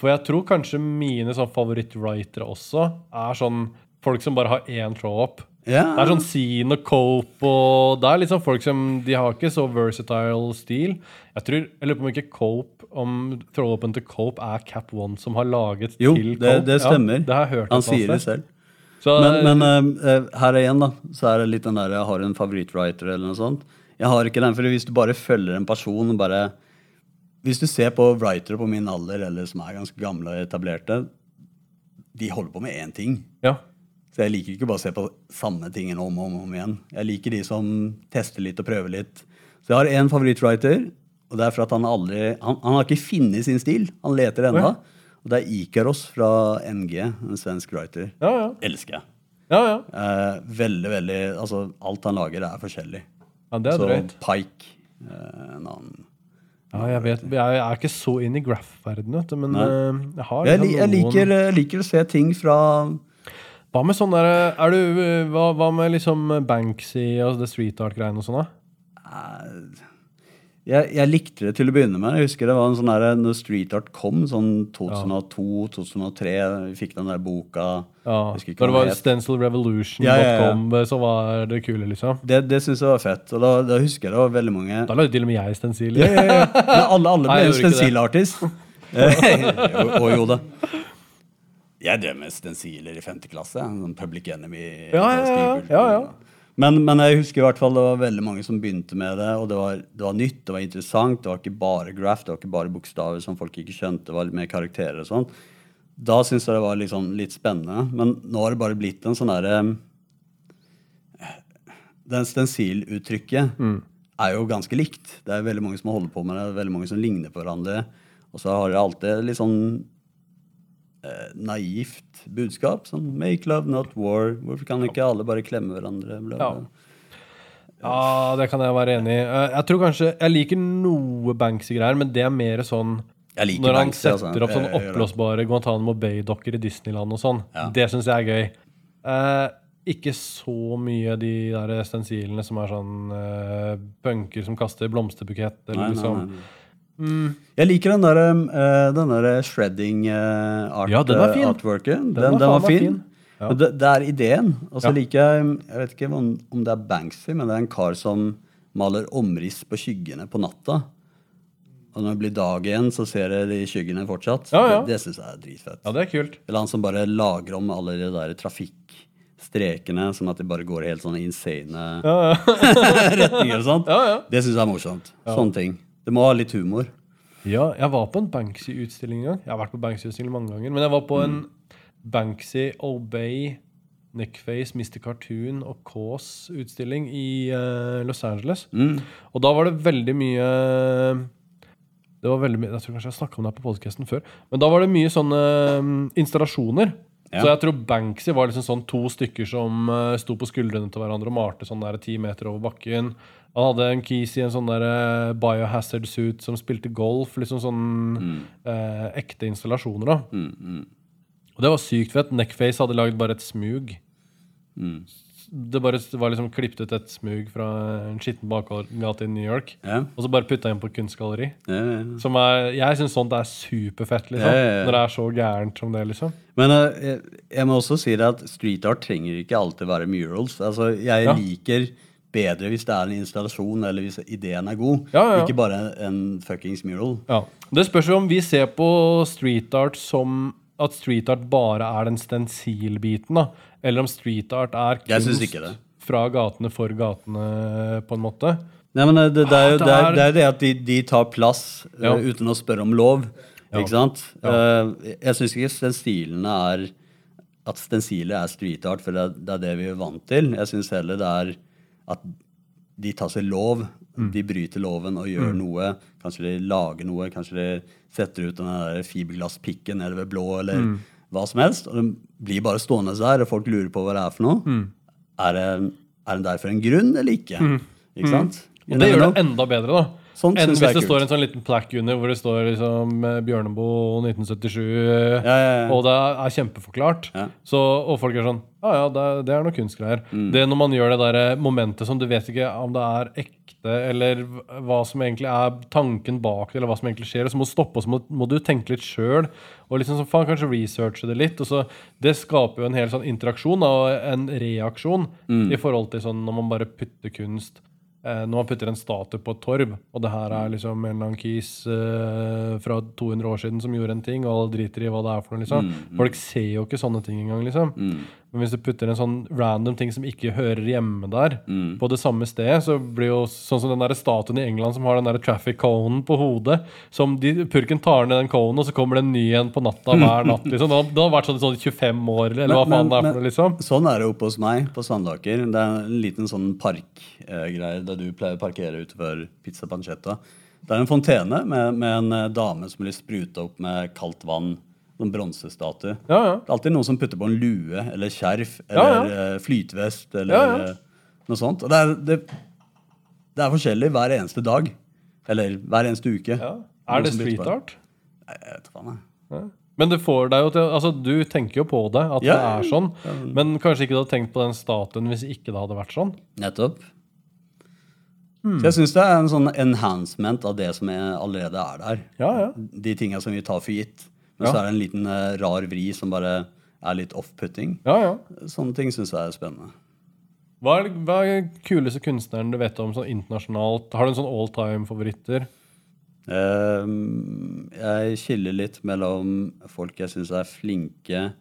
Speaker 2: For jeg tror kanskje mine sånn favorittwritere også er sånn folk som bare har én throw-up.
Speaker 1: Ja.
Speaker 2: Det er sånn Scene og Cope og Det er liksom folk som De har ikke så versatile stil. Jeg tror, jeg lurer på om ikke Cope Om throw-upen til Cope er Cap One som har laget
Speaker 1: Jo,
Speaker 2: til
Speaker 1: det,
Speaker 2: Jo,
Speaker 1: det stemmer.
Speaker 2: Ja, det har jeg hørt
Speaker 1: Han sier det selv.
Speaker 2: Så,
Speaker 1: Men, men uh, her igjen, da, så er det litt den der jeg har en favorittwriter eller noe sånt. Jeg har ikke den, for hvis du bare følger en person bare Hvis du ser på writere på min alder, eller som er ganske gamle og etablerte, de holder på med én ting.
Speaker 2: ja.
Speaker 1: Så jeg liker ikke bare å se på samme tingen om og om, om igjen. Jeg liker de som tester litt og prøver litt. Så jeg har én favorittwriter, og det er for at han aldri Han, han har ikke funnet sin stil. Han leter ennå. Og det er Ikaros fra NG, en svensk writer.
Speaker 2: Ja, ja.
Speaker 1: Elsker jeg.
Speaker 2: ja, ja.
Speaker 1: Eh, veldig, veldig Altså, alt han lager, er forskjellig.
Speaker 2: Ja det er
Speaker 1: Så
Speaker 2: drøyt.
Speaker 1: Pike eh, en annen
Speaker 2: Ja, jeg, vet, jeg er ikke så inn i graph-verdenen, men
Speaker 1: Nei.
Speaker 2: eh, jeg har
Speaker 1: jeg, li,
Speaker 2: liksom
Speaker 1: jeg, liker, jeg liker å se ting fra
Speaker 2: Hva med sånn derre er du, eh, hva, hva med liksom Banksy og det street art-greiene og sånn, da?
Speaker 1: Jeg, jeg likte det til å begynne med. Jeg husker det var en sånn der, når Street Art kom, sånn 2002-2003. Vi fikk den der boka
Speaker 2: Ja, det var stencilrevolution.com,
Speaker 1: Ja, ja, ja.
Speaker 2: så var det kule, liksom.
Speaker 1: Det, det syns jeg var fett. Og da, da husker jeg det var veldig mange
Speaker 2: Da lagde til og med jeg stensil.
Speaker 1: ja, ja, ja. Men alle, alle *laughs* ble jo *laughs* *laughs* jo, og jo da. Jeg drev med stensiler i femte klasse. Sånn Public Enemy.
Speaker 2: Ja, ja. Ja, ja.
Speaker 1: Men, men jeg husker i hvert fall det var veldig mange som begynte med det. Og det var, det var nytt, det var interessant. Det var ikke bare graph, det var ikke bare bokstaver som folk ikke skjønte. Det var litt mer karakterer og sånn. Da syntes jeg det var liksom litt spennende. Men nå har det bare blitt en sånn derre Den stensiluttrykket er jo ganske likt. Det er veldig mange som holder på med det, det er veldig mange som ligner på hverandre. Og så har det alltid litt sånn naivt budskap. Sånn 'make love, not war'. Hvorfor kan ikke alle bare klemme hverandre? Bla, bla.
Speaker 2: Ja. Ja, det kan jeg være enig i. Eh, Jeg tror kanskje Jeg liker noe Banksy-greier, men det er mer sånn Når han
Speaker 1: Banksy, altså.
Speaker 2: setter opp sånn
Speaker 1: jeg gjør det.
Speaker 2: oppblåsbare Guantánamo Bay-dokker i Disneyland og sånn.
Speaker 1: Ja.
Speaker 2: Det syns jeg er gøy. Eh, ikke så mye de der stensilene som er sånn eh, punker som kaster blomsterbukett, eller
Speaker 1: nei,
Speaker 2: liksom
Speaker 1: nei, nei. Jeg liker den der, eh, den der shredding eh, art,
Speaker 2: Ja, den var fin.
Speaker 1: artworken. Den,
Speaker 2: var
Speaker 1: den,
Speaker 2: faen
Speaker 1: var fin.
Speaker 2: fin. Ja.
Speaker 1: Det, det er ideen. Og så
Speaker 2: Ja.
Speaker 1: liker jeg Jeg vet ikke om, om det er Banksy, men det er en kar som maler omriss på skyggene på natta. Og når det blir dag igjen, så ser jeg de skyggene fortsatt.
Speaker 2: Ja.
Speaker 1: Det, det syns jeg er dritfett.
Speaker 2: Ja, det er kult.
Speaker 1: Eller han som bare lager om alle de der trafikkstrekene, sånn at de bare går i helt sånne insane
Speaker 2: Ja, ja. *laughs*
Speaker 1: retninger og sånt.
Speaker 2: Ja, ja.
Speaker 1: Det syns jeg er morsomt. Sånne ting. Det må ha litt humor.
Speaker 2: Ja, jeg var på en Banksy-utstilling en gang. Jeg har vært på Banksy-utstilling mange ganger. Men jeg var på en Banksy, Obey, Nickface, Mr. Cartoon og Kaas-utstilling i uh, Los Angeles.
Speaker 1: Mm.
Speaker 2: Og da var det veldig mye Det var veldig mye, Jeg tror kanskje jeg snakka om det her på podkasten før. Men da var det mye sånne um, installasjoner.
Speaker 1: Ja.
Speaker 2: Så jeg tror Banksy var liksom sånn to stykker som uh, sto på skuldrene til hverandre og malte sånn der ti meter over bakken. Han hadde en kis i en sånn der eh, biohazard suit som spilte golf. Liksom sånn eh, ekte installasjoner, da.
Speaker 1: Mm, mm,
Speaker 2: Og det var sykt fett. Neckface hadde lagd bare et smug.
Speaker 1: mm.
Speaker 2: Det bare var liksom klippet ut et smug fra en skitten bakgate i New York.
Speaker 1: Ja.
Speaker 2: Og så bare putta inn på kunstgalleri.
Speaker 1: Ja, ja.
Speaker 2: Som er, jeg syns sånt er superfett, liksom. Når det er så gærent som det, liksom.
Speaker 1: Men eh, jeg, jeg må også si det at street art trenger ikke alltid være murals. Altså, jeg liker bedre hvis det er en installasjon, eller hvis ideen er god.
Speaker 2: Ja, ja.
Speaker 1: Ikke bare en fuckings mural.
Speaker 2: Ja. Det spørs jo om vi ser på street art som at street art bare er den stensilbiten, da. Eller om street art er kunst fra gatene for gatene, på en måte.
Speaker 1: Nei, men eh, det, det, er, jo,
Speaker 2: Ah,
Speaker 1: det, er,
Speaker 2: er-
Speaker 1: det at de, de tar plass
Speaker 2: Ja.
Speaker 1: uten å spørre om lov. Ikke sant? Uh, jeg syns ikke stensilene er At stensiler er street art, for det er, det er det vi er vant til. Jeg syns heller det er at de tar seg lov. De bryter loven og gjør noe. Kanskje de lager noe. Kanskje de setter ut den der fiberglasspikken nede ved blå, eller hva som helst. Og den blir bare stående der, og folk lurer på hva det er for noe. Er, det, er den der for en grunn, eller ikke? Ikke sant? You
Speaker 2: Og det gjør det enda bedre, da.
Speaker 1: Sånt
Speaker 2: Enn hvis det
Speaker 1: kult.
Speaker 2: står en sånn liten plaque under hvor det står liksom eh, Bjørneboe 1977,
Speaker 1: Ja, ja, ja.
Speaker 2: og det er kjempeforklart. Så, og folk er sånn Ja, ja, det, det er noe kunstgreier.
Speaker 1: Mm.
Speaker 2: Det når man gjør det der eh, momentet som du vet ikke om det er ekte, eller hva som egentlig er tanken bak det, eller hva som egentlig skjer, og så må du stoppe, og så må, må du tenke litt sjøl, og liksom så faen kanskje researche det litt. og så Det skaper jo en hel sånn interaksjon da, og en reaksjon
Speaker 1: Mm.
Speaker 2: i forhold til sånn når man bare putter kunst Eh, når man putter en statue på et torv, og det her er liksom en eller annen kis eh, fra 200 år siden som gjorde en ting, og alle driter i hva det er for noe, liksom. Folk ser jo ikke sånne ting engang, liksom. Men hvis du putter en sånn random ting som ikke hører hjemme der, på det samme stedet, så blir jo sånn som den der statuen i England som har den der traffic conen på hodet, som de, purken tar ned den conen, og så kommer det en ny en på natta *laughs* hver natt, liksom. Det har, det har vært sånn i sånn 25 år, eller hva
Speaker 1: Men-
Speaker 2: faen det er for noe, liksom.
Speaker 1: Sånn er det oppe hos meg på Sandaker. Det er en liten sånn parkgreie der du pleier å parkere utenfor Pizza Pancetta. Det er en fontene med, med en eh, dame som blir spruta opp med kaldt vann. Sånn bronsestatue.
Speaker 2: Ja, ja.
Speaker 1: Det er alltid noen som putter på en lue eller skjerf eller
Speaker 2: ja.
Speaker 1: eh, eller
Speaker 2: Ja, ja.
Speaker 1: eh, noe sånt. Det er, det, det er forskjellig hver eneste dag. Eller hver eneste uke.
Speaker 2: ja. Er det street art?
Speaker 1: Nei, jeg vet faen, jeg.
Speaker 2: Men det får deg jo til Altså, du tenker jo på det, at det er sånn. Men kanskje ikke du hadde tenkt på den statuen hvis ikke det hadde vært sånn?
Speaker 1: Nettopp.
Speaker 2: Hmm.
Speaker 1: Så jeg syns det er en sånn enhancement av det som er, allerede er der.
Speaker 2: Ja, ja.
Speaker 1: De tinga som vi tar for gitt. Men
Speaker 2: Ja.
Speaker 1: så er det en liten eh, rar vri som bare er litt off-putting.
Speaker 2: ja, ja.
Speaker 1: Sånne ting syns jeg er spennende.
Speaker 2: Hva er, hva er kuleste kunstneren du vet om sånn internasjonalt? Har du en sånn all time-favoritter?
Speaker 1: Um, jeg skiller litt mellom folk jeg syns er flinke,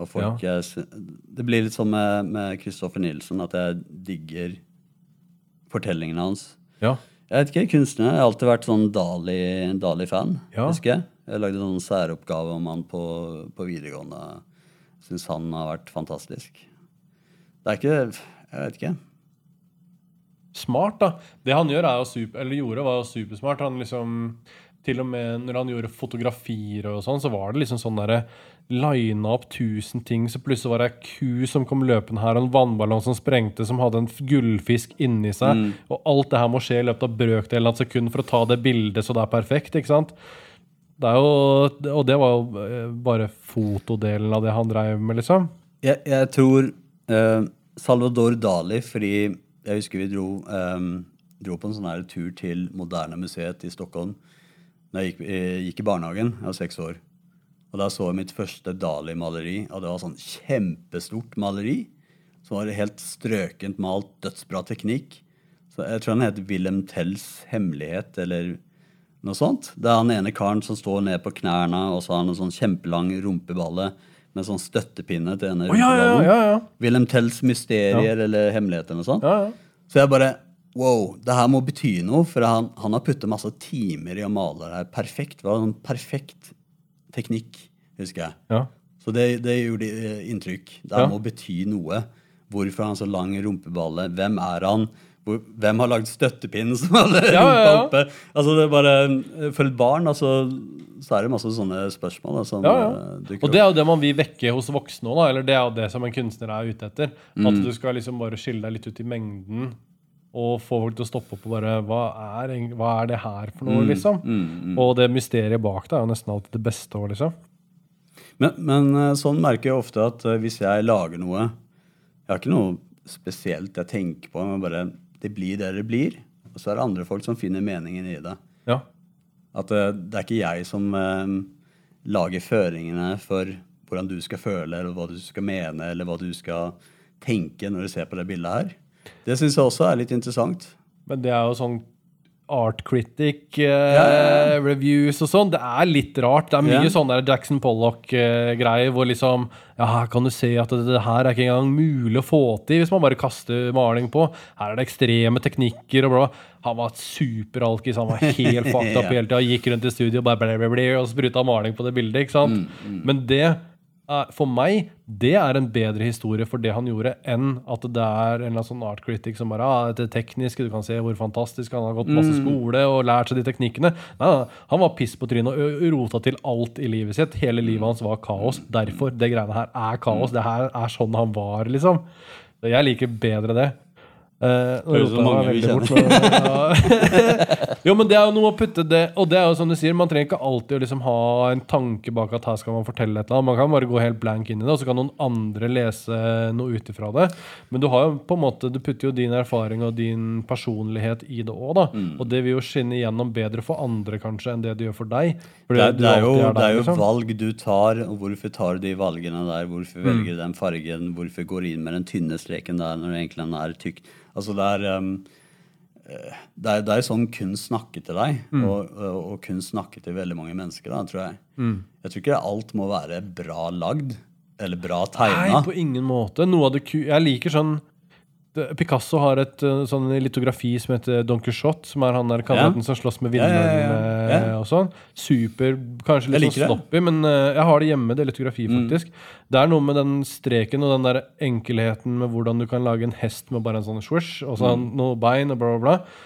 Speaker 1: og folk jeg syns Det blir litt sånn med, Kristoffer Nilsen Nilsson, at jeg digger fortellingene hans.
Speaker 2: Ja.
Speaker 1: Jeg vet ikke, kunstner. Jeg har alltid vært sånn Dali- Dali-fan,
Speaker 2: Ja.
Speaker 1: husker jeg. Jeg lagde en sånn særoppgave om han på, på videregående. Syns han har vært fantastisk. Det er ikke Jeg vet ikke.
Speaker 2: Smart, da. Det han gjør er jo super, eller gjorde, var jo supersmart. Han liksom Til og med når han gjorde fotografier og sånn, så var det liksom sånn derre Lina opp tusen ting, så plutselig var det ei ku som kom løpende her, og en vannballong som sprengte, som hadde en gullfisk inni seg. Og alt det her må skje i løpet av brøkdelen av et sekund for å ta det bildet så det er perfekt. ikke sant? Det er jo, og det var jo eh, bare fotodelen av det han dreiv med, liksom.
Speaker 1: Jeg, jeg tror eh, Salvador Dali, fordi jeg husker vi dro, eh, dro på en sånn her tur til Moderne Museet i Stockholm da jeg gikk, jeg gikk i barnehagen. Jeg var seks år. Og da så jeg mitt første Dali-maleri, og det var sånn kjempestort maleri. Som var helt strøkent malt, dødsbra teknikk. Så jeg tror han heter Wilhelm Tells hemmelighet, eller noe sånt. Det er han ene karen som står ned på knærne, og så har han en sånn kjempelang rumpeballe med sånn støttepinne til ene
Speaker 2: Å, ja, ja, ja, ja.
Speaker 1: Wilhelm Tells mysterier eller hemmeligheter eller noe sånt. Så jeg bare Wow, det her må bety noe, for han, han har puttet masse timer i å male det her perfekt. Det var en perfekt teknikk, husker jeg.
Speaker 2: ja.
Speaker 1: Så det, det gjorde inntrykk. Det her må bety noe. Hvorfor har han så lang rumpeballe? Hvem er han? Hvem har lagd støttepinnen som hadde
Speaker 2: Ja, ja, ja.
Speaker 1: oppe? Altså det er bare, For et barn altså, så er det masse sånne spørsmål da, som
Speaker 2: Ja, ja.
Speaker 1: eh,
Speaker 2: Og det er jo det man vil vekke hos voksne òg, eller det er jo det som en kunstner er ute etter.
Speaker 1: Mm.
Speaker 2: At du skal liksom bare skille deg litt ut i mengden og få folk til å stoppe opp og bare Hva er, hva er det her for
Speaker 1: Mm.
Speaker 2: noe, liksom? Og det mysteriet bak det er jo nesten alltid det beste òg, liksom.
Speaker 1: Men, men eh, sånn merker jeg ofte at eh, hvis jeg lager noe Jeg har ikke noe spesielt jeg tenker på, men bare det blir det det blir. Og så er det andre folk som finner meningen i det.
Speaker 2: Ja.
Speaker 1: At eh, det er ikke jeg som eh, lager føringene for hvordan du skal føle, eller hva du skal mene, eller hva du skal tenke når du ser på det bildet her. Det syns jeg også er litt interessant.
Speaker 2: Men det er jo sånn art critic eh, reviews og sånn. Det er litt rart. Det er mye
Speaker 1: yeah.
Speaker 2: sånn der Jackson Pollock-greier hvor liksom Ja, her kan du se at det, det her er ikke engang mulig å få til hvis man bare kaster maling på. Her er det ekstreme teknikker og bla. Han var superalkis, han var helt fucked up *laughs*
Speaker 1: yeah.
Speaker 2: hele tida. Gikk rundt i studio og bare ble, ble, ble, og spruta maling på det bildet. ikke sant? Men det for meg det er en bedre historie for det han gjorde, enn at det er en eller annen sånn art critic som bare ah, det teknisk, du kan se hvor fantastisk han har gått masse skole og lært seg de teknikkene. Nei, nei, han var piss på trynet og rota til alt i livet sitt. Hele livet hans var kaos. Derfor, det greiene her er kaos. Det her er sånn han var, liksom. Jeg liker bedre det. Nå
Speaker 1: Høres ut som mange vi
Speaker 2: kjenner. bort, ja. *laughs* jo, men det er jo noe å putte det Og det er jo som du sier, man trenger ikke alltid å liksom ha en tanke bak at her skal man fortelle et eller annet. Man kan bare gå helt blank inn i det, og så kan noen andre lese noe ut ifra det. Men du har jo på en måte Du putter jo din erfaring og din personlighet i det òg, da.
Speaker 1: Mm.
Speaker 2: Og det vil jo skinne igjennom bedre for andre kanskje enn det det gjør for deg. Det,
Speaker 1: Det er, er jo,
Speaker 2: alltid
Speaker 1: det er jo
Speaker 2: liksom.
Speaker 1: valg du tar, og hvorfor tar du de valgene der? Hvorfor
Speaker 2: Mm.
Speaker 1: velger du den fargen? Hvorfor går du inn med den tynne streken der når du egentlig den er tykk? Altså det er um, det er, det er sånn kunst snakker til deg,
Speaker 2: Mm.
Speaker 1: og, og, og kunst snakker til veldig mange mennesker. Da, tror jeg.
Speaker 2: Mm.
Speaker 1: Jeg tror ikke alt må være bra lagd eller bra
Speaker 2: Nei, på ingen måte. Jeg liker sånn Picasso har et uh, sånn litografi som heter Don Quijote, som er han der kameraten som slåss med
Speaker 1: Ja, ja, ja,
Speaker 2: vindmøllene
Speaker 1: ja. Ja.
Speaker 2: og sånn. Super, kanskje litt sånn sloppy, men uh, jeg har det hjemme, det litografi, faktisk. Det er noe med den streken og den der enkelheten med hvordan du kan lage en hest med bare en sånn swish, og så noe bein og bla, bla, bla.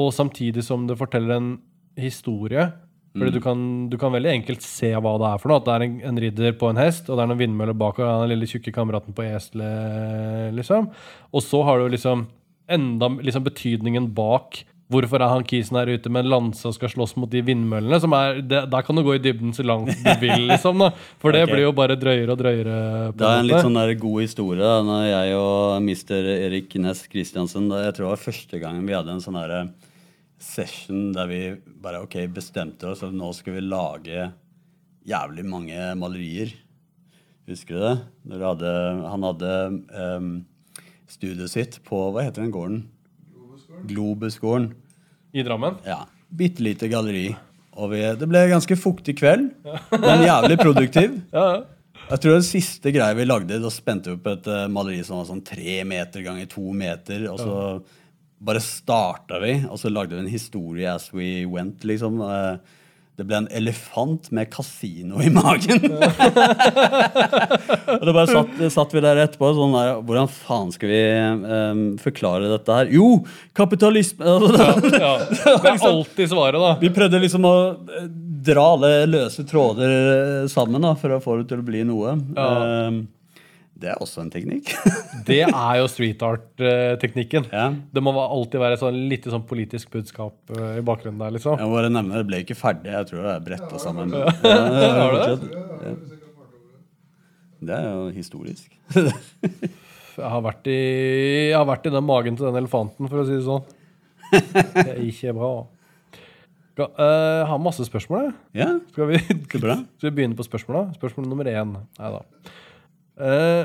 Speaker 2: Og samtidig som det forteller en historie. Fordi du, kan, du kan veldig enkelt se hva det er for noe. At det er en, en ridder på en hest, og det er noen vindmøller bak, og den lille tjukke kameraten på eselet, liksom. Og så har du liksom enda liksom betydningen bak Hvorfor er han kisen her ute med en lanse og skal slåss mot de vindmøllene? Som er, det, der kan du gå i dybden så langt du vil, *laughs* liksom. da For det
Speaker 1: okay.
Speaker 2: blir jo bare drøyere og drøyere. på
Speaker 1: Det er en litt sånn der god historie. da, når Jeg og mister Erik Næss Christiansen da, Jeg tror det var første gangen vi hadde en sånn der session der vi bare ok, bestemte oss at nå skal vi lage jævlig mange malerier. Husker du det? Når du hadde, han hadde um, studioet sitt på Hva heter den gården? Globusgården.
Speaker 2: I Drammen.
Speaker 1: Ja. Bitte lite galleri. Og vi, det ble ganske fuktig kveld, men jævlig produktiv. *laughs*
Speaker 2: Ja, ja.
Speaker 1: Jeg tror det siste greia vi lagde, da spente vi opp et uh, maleri som var sånn tre meter ganger to meter. Og så bare starta vi, og så lagde vi en historie as we went, liksom. Eh, Det ble en elefant med kasino i magen. *laughs* og da bare satt, satt vi der etterpå sånn der Hvordan faen skal vi um, forklare dette her? Jo, kapitalisme! *laughs*
Speaker 2: Ja. Det er alltid svaret, da.
Speaker 1: Vi prøvde liksom å eh, dra alle løse tråder sammen da, for å få det til å bli noe.
Speaker 2: Ja.
Speaker 1: Eh, det er også en teknikk. *laughs*
Speaker 2: Det er jo street art-teknikken.
Speaker 1: ja.
Speaker 2: Det må alltid være sånn litt sånn politisk budskap eh, i bakgrunnen der, liksom.
Speaker 1: Jeg må bare nevne det ble ikke ferdig. Jeg tror det er bretta sammen. *laughs* Ja,
Speaker 2: Har det?
Speaker 1: Det er jo historisk. *laughs*
Speaker 2: Jeg har vært i, jeg har vært i den magen til den elefanten, for å si det sånn. Det er ikke bra. Eh, jeg har masse spørsmål, jeg.
Speaker 1: Ja,
Speaker 2: Skal vi,
Speaker 1: så bra.
Speaker 2: skal vi begynne på spørsmåla? Spørsmål nummer én. Nei da. Eh,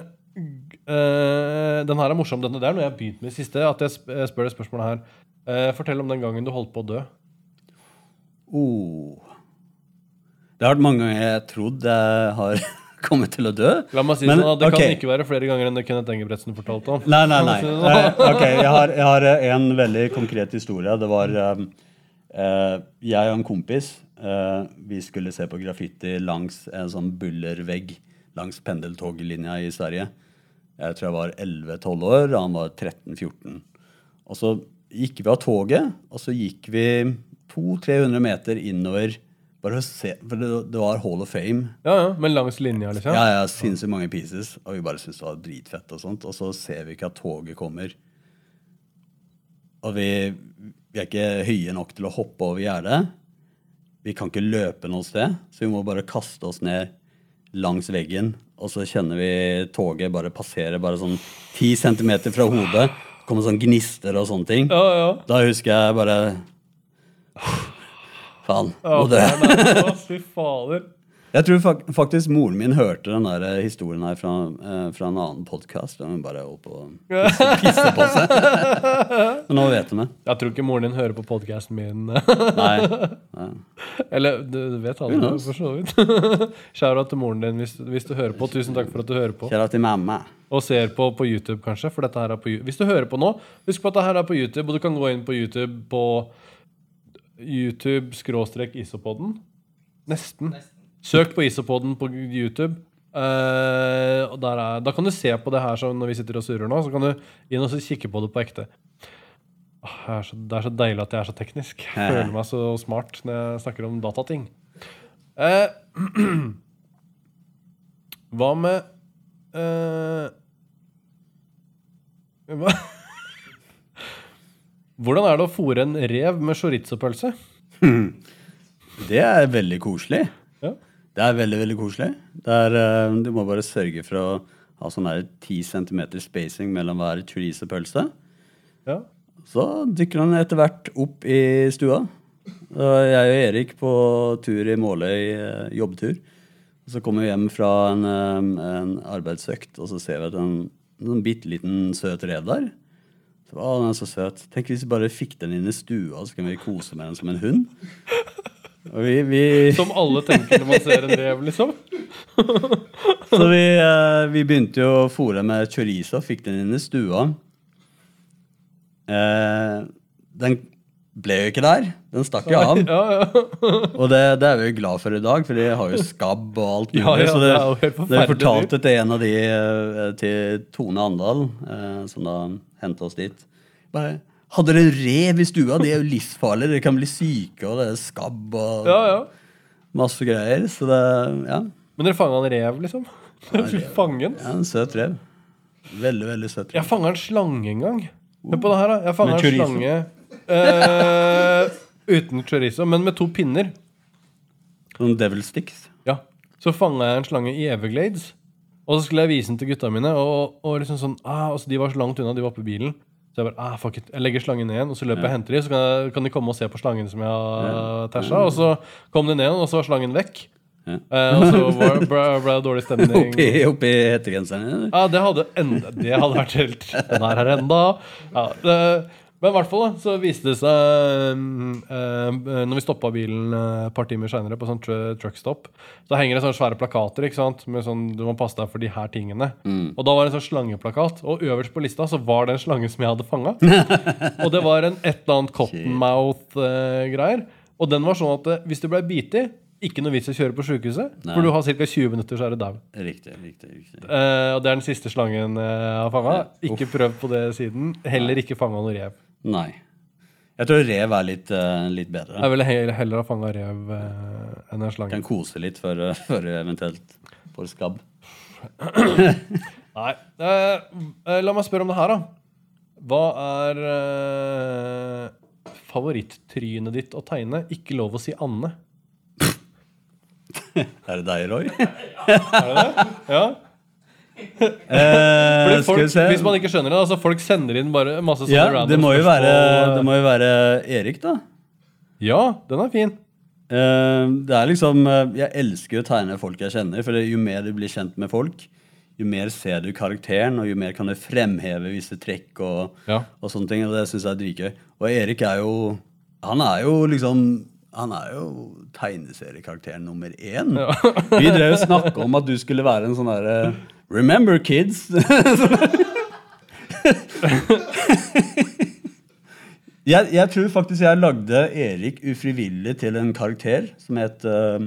Speaker 2: den her er morsom. Denne, det er noe jeg har begynt med i siste. At jeg sp jeg spør det spørsmålet her. Uh, fortell om den gangen du holdt på å dø.
Speaker 1: Oh. Det har vært mange ganger jeg trodde jeg har *laughs* kommet til å dø.
Speaker 2: La meg si
Speaker 1: Men,
Speaker 2: sånn at Det
Speaker 1: okay.
Speaker 2: kan ikke være flere ganger enn det Kenneth Engebretsen fortalte om.
Speaker 1: Nei, nei, nei.
Speaker 2: Si sånn.
Speaker 1: Eh, ok, jeg har, jeg har en veldig konkret historie. Det var eh, uh, jeg og en kompis. uh, vi skulle se på graffiti langs en sånn bullervegg langs pendeltoglinja i Sverige. Jeg tror jeg var 11-12 år, og han var 13-14. Og så gikk vi av toget, og så gikk vi 200-300 meter innover. Bare å se, for det, det var Hall of Fame.
Speaker 2: Ja, ja, Men langs linja, liksom?
Speaker 1: Ja, ja, sinnssykt mange pieces. Og vi bare syntes det var dritfett. Og sånt. Og så ser vi ikke at toget kommer. Og vi, vi er ikke høye nok til å hoppe over gjerdet. Vi kan ikke løpe noe sted, så vi må bare kaste oss ned langs veggen. Og så kjenner vi toget bare passere bare sånn ti centimeter fra hodet. Kommer sånn gnister og sånne ting.
Speaker 2: Ja, ja.
Speaker 1: Da husker jeg bare Faen, nå dør jeg.
Speaker 2: Fy fader.
Speaker 1: Jeg tror fak faktisk moren min hørte den der eh, historien her fra, eh, fra en annen podkast. Hun bare holdt på å pisse, pisse på seg. *laughs* Men nå vet hun det.
Speaker 2: Jeg tror ikke moren din hører på podkasten min.
Speaker 1: Nei. Nei.
Speaker 2: Eller du du vet
Speaker 1: Who
Speaker 2: aldri,
Speaker 1: knows?
Speaker 2: for så vidt. *laughs* Shout-out til moren din hvis, hvis du hører på. Tusen takk for at du hører på.
Speaker 1: Kjære til mamma.
Speaker 2: Og ser på på YouTube, kanskje. For dette her er på, Ju- hvis du hører på nå, husk på at dette her er på YouTube, og du kan gå inn på YouTube på YouTube-isopodden. Nesten. Søk på Isopodden på YouTube. Uh, og der er, da kan du se på det her når vi sitter og surrer nå. Så kan du inn og kikke på det på ekte. Er så, det er så deilig at jeg er så teknisk. Jeg føler meg så smart når jeg snakker om datating. Eh, *clears throat* hva med eh, *laughs* hva? Hvordan er det å fòre en rev med chorizo-pølse?
Speaker 1: Det er veldig koselig. Det er veldig, veldig koselig. Er, eh, du må bare sørge for å ha sånn her 10 cm spacing mellom hver chorizo-pølse.
Speaker 2: Ja.
Speaker 1: Så dykker han etter hvert opp i stua. Jeg og Erik på tur i Måløy, eh, jobbtur. Så kommer vi hjem fra en, eh, en arbeidsøkt, og så ser vi at en, en bitte liten søt rev der. Så, å, den er så søt. Tenk hvis vi bare fikk den inn i stua, så kan vi kose med den som en hund. Vi, vi,
Speaker 2: Som alle tenker når man ser en rev, liksom.
Speaker 1: så vi, eh, vi begynte jo å fôre med chorizo, fikk den inn i stua. Eh, den ble jo ikke der. Den stakk jo av.
Speaker 2: Ja, ja.
Speaker 1: Og det, det er vi jo glad for i dag, for de har jo skabb og alt mulig.
Speaker 2: Ja,
Speaker 1: så det,
Speaker 2: det
Speaker 1: det fortalte til en av de eh, til Tone Andal, som da hentet oss dit. Bare, hadde dere rev i stua? De er jo livsfarlige. Dere kan bli syke, og det er skabb og
Speaker 2: ja, ja.
Speaker 1: masse greier. Så det ja,
Speaker 2: Men dere fanga en rev, liksom? Dere fange den?
Speaker 1: ja, en søt rev. Veldig, veldig søt rev.
Speaker 2: Jeg fanga en slange en gang. Hør på det her, da. Jeg fanga en
Speaker 1: chorizo?
Speaker 2: slange uh, uten chorizo, men med to pinner.
Speaker 1: Sånn devil sticks.
Speaker 2: Ja. Så fanga jeg en slange i Everglades. Og så skulle jeg vise den til gutta mine. Og, og liksom sånn, ah, altså De var så langt unna, de var oppe i bilen. Så jeg bare, ah, fuck it. Jeg legger slangen ned igjen, og så løper jeg og henter de, så kan, jeg, kan de komme og se på slangen som jeg har tæsja. Og så kom de ned og så var slangen vekk.
Speaker 1: Ja.
Speaker 2: Eh, og så var, ble, det dårlig stemning. *laughs*
Speaker 1: Oppi, oppi hettegenseren?
Speaker 2: Ja, det hadde, enda, det hadde vært helt Den er her enda. Ja, det, men i hvert fall da, så viste det seg um, um, Når vi stoppa bilen uh, et par timer seinere på sånn tr truckstop, så henger det sånne svære plakater ikke sant? med sånn Du må passe deg for de her tingene. Og da var det en sånn slangeplakat, og øverst på lista så var det en slange som jeg hadde fanga. *laughs* og det var en et eller annet cottonmouth-greier. og den var sånn at uh, hvis du ble bitt i ikke noe vits å kjøre på sjukehuset, for du har ca. 20 minutter, så er du dau.
Speaker 1: Riktig, riktig. riktig.
Speaker 2: Eh, og det er den siste slangen eh, jeg har fanga. Ikke prøvd på det siden. Heller ikke fanga noe rev.
Speaker 1: Nei. Jeg tror rev er litt, uh, litt bedre.
Speaker 2: Jeg ville he- heller ha fanga rev uh, enn en slange.
Speaker 1: Kan kose litt før, eh, før du eventuelt får skabb.
Speaker 2: Nei. Eh, eh, la meg spørre om det her, da. Hva er eh, favorittrynet ditt å tegne? Ikke lov å si Anne. *laughs*
Speaker 1: Er det deg, Roy?
Speaker 2: Er det det? Ja?
Speaker 1: Eh,
Speaker 2: folk, hvis man ikke skjønner det, altså folk sender inn bare masse sånne
Speaker 1: Ja,
Speaker 2: random
Speaker 1: det må, jo være, det må jo være Erik, da.
Speaker 2: Ja, den er fin.
Speaker 1: Eh, det er liksom eh, Jeg elsker å tegne folk jeg kjenner, for jo mer du blir kjent med folk, jo mer ser du karakteren, og jo mer kan du fremheve visse trekk og,
Speaker 2: Ja.
Speaker 1: og sånne ting. Og det syns jeg er dritgøy. Og Erik er jo Han er jo liksom han er jo tegneseriekarakter nummer én. Vi drev og snakka om at du skulle være en sånn derre Remember, kids! *laughs* jeg, jeg tror faktisk jeg lagde Erik ufrivillig til en karakter som het uh,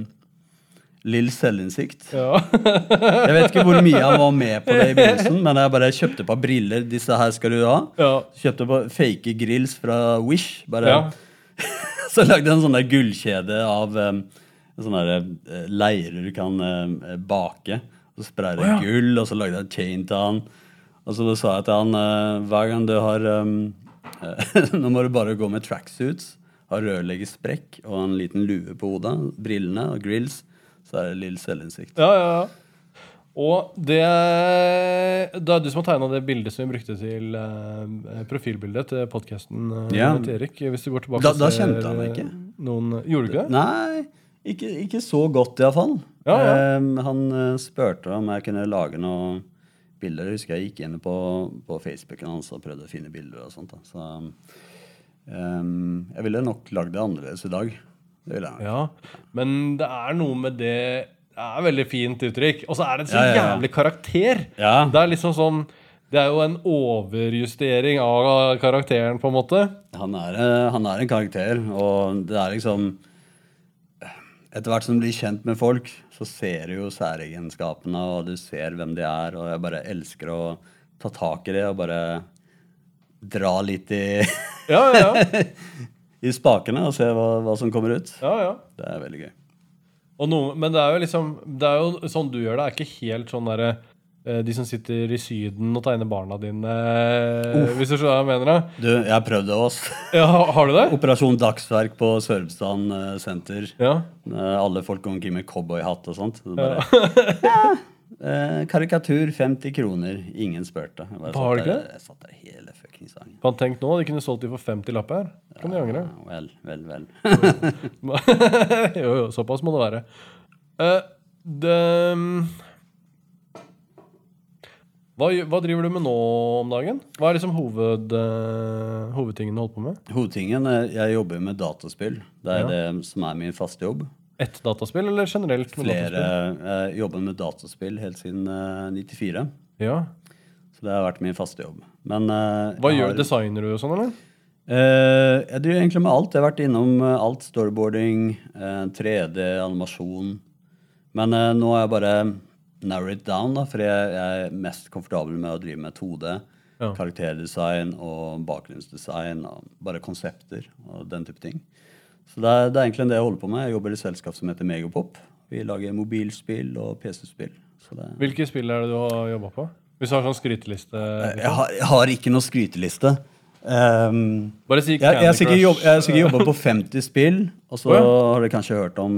Speaker 1: Lill Selvinnsikt.
Speaker 2: Ja. *laughs*
Speaker 1: Jeg vet ikke hvor mye han var med på det i begynnelsen, men jeg bare kjøpte på briller. Disse her skal du ha.
Speaker 2: ja.
Speaker 1: Kjøpte på fake grills fra Wish. Bare,
Speaker 2: ja. *laughs*
Speaker 1: Så lagde jeg en sånn der gullkjede av um, sånne der, eh, leirer du kan eh, bake. Så sprayet jeg gull, og så lagde jeg en chain til han. Og så sa jeg til han eh, hver gang du har um, *laughs* Nå må du bare gå med tracksuits, ha rørleggersprekk og en liten lue på hodet, brillene og grills, så er det lill selvinnsikt.
Speaker 2: Ja, ja, ja. Og det Det er du som har tegna det bildet som vi brukte til uh, profilbildet til podkasten
Speaker 1: Ja.
Speaker 2: til Erik. Hvis du går tilbake
Speaker 1: Da- da kjente han ikke.
Speaker 2: Noen, gjorde du ikke?
Speaker 1: Nei, Ikke, ikke så godt, iallfall.
Speaker 2: Ja, ja.
Speaker 1: Um, han uh, spurte om jeg kunne lage noen bilder. Jeg husker jeg gikk inn på, på Facebooken hans og prøvde å finne bilder. og sånt. Da. Så um, jeg ville nok lagd det annerledes i dag. Det ville jeg nok.
Speaker 2: Ja, men det er noe med det Det er veldig fint uttrykk. Og så er det en så
Speaker 1: Ja,
Speaker 2: jævlig karakter. Det er liksom sånn Det er jo en overjustering av karakteren, på en måte.
Speaker 1: Han er, eh, han er en karakter, og det er liksom Etter hvert som du blir kjent med folk, så ser du jo særegenskapene, og du ser hvem de er, og jeg bare elsker å ta tak i det og bare dra litt i,
Speaker 2: Ja, ja, ja. *laughs*
Speaker 1: i spakene og se hva, hva som kommer ut.
Speaker 2: ja, ja.
Speaker 1: Det er veldig gøy.
Speaker 2: Noe, men det er jo liksom Det er jo sånn du gjør det, er ikke helt sånn derre de som sitter i Syden og tegner barna dine, eh, hvis du skjønner hva jeg mener? da.
Speaker 1: Du, jeg prøvde også. *laughs*
Speaker 2: Ja, har du det?
Speaker 1: Operasjon Dagsverk på Sørumsand eh, senter.
Speaker 2: Ja.
Speaker 1: Eh, Alle folk går omkring med cowboyhatt og sånt. Så bare, *laughs* ja. eh, karikatur 50 kroner. Ingen spurte. Jeg
Speaker 2: det
Speaker 1: der- Jeg satt der hele fuckings dagen.
Speaker 2: Kan tenk nå, de kunne solgt de for 50 lapper. Kan de angre?
Speaker 1: Vel, vel, vel. *laughs*
Speaker 2: jo, jo, såpass må det være. Uh, det hva, hva driver du med nå om dagen? Hva er liksom hoved, uh, hovedtingen du holder på med?
Speaker 1: Hovedtingen er Jeg jobber med dataspill. Det er
Speaker 2: Ja.
Speaker 1: det som er min faste jobb.
Speaker 2: Ett dataspill, eller generelt? med
Speaker 1: Flere
Speaker 2: dataspill?
Speaker 1: Jeg jobber med dataspill helt siden uh, 94.
Speaker 2: Ja.
Speaker 1: Så det har vært min faste jobb. Men uh,
Speaker 2: Hva gjør
Speaker 1: har-
Speaker 2: Designer du og sånn, eller?
Speaker 1: Uh, jeg driver egentlig med alt. Jeg har vært innom eh, alt storyboarding, eh, 3D, animasjon. Men eh, nå har jeg bare narrow it down, da, for jeg, jeg er mest komfortabel med å drive med 2D.
Speaker 2: Ja.
Speaker 1: Karakterdesign og bakgrunnsdesign og bare konsepter og den type ting. Så det er, det er egentlig det jeg holder på med. Jeg jobber i et selskap som heter Megapop. Vi lager mobilspill og PC-spill. Det,
Speaker 2: Hvilke spill er det du har jobba på? Hvis du har sånn skryteliste
Speaker 1: jeg, har, jeg har ikke noe skryteliste. Um,
Speaker 2: Bare si
Speaker 1: jeg, jeg,
Speaker 2: Candy Crush.
Speaker 1: jeg har sikkert jobba på 50 spill, og så
Speaker 2: oh, ja.
Speaker 1: har du kanskje hørt om.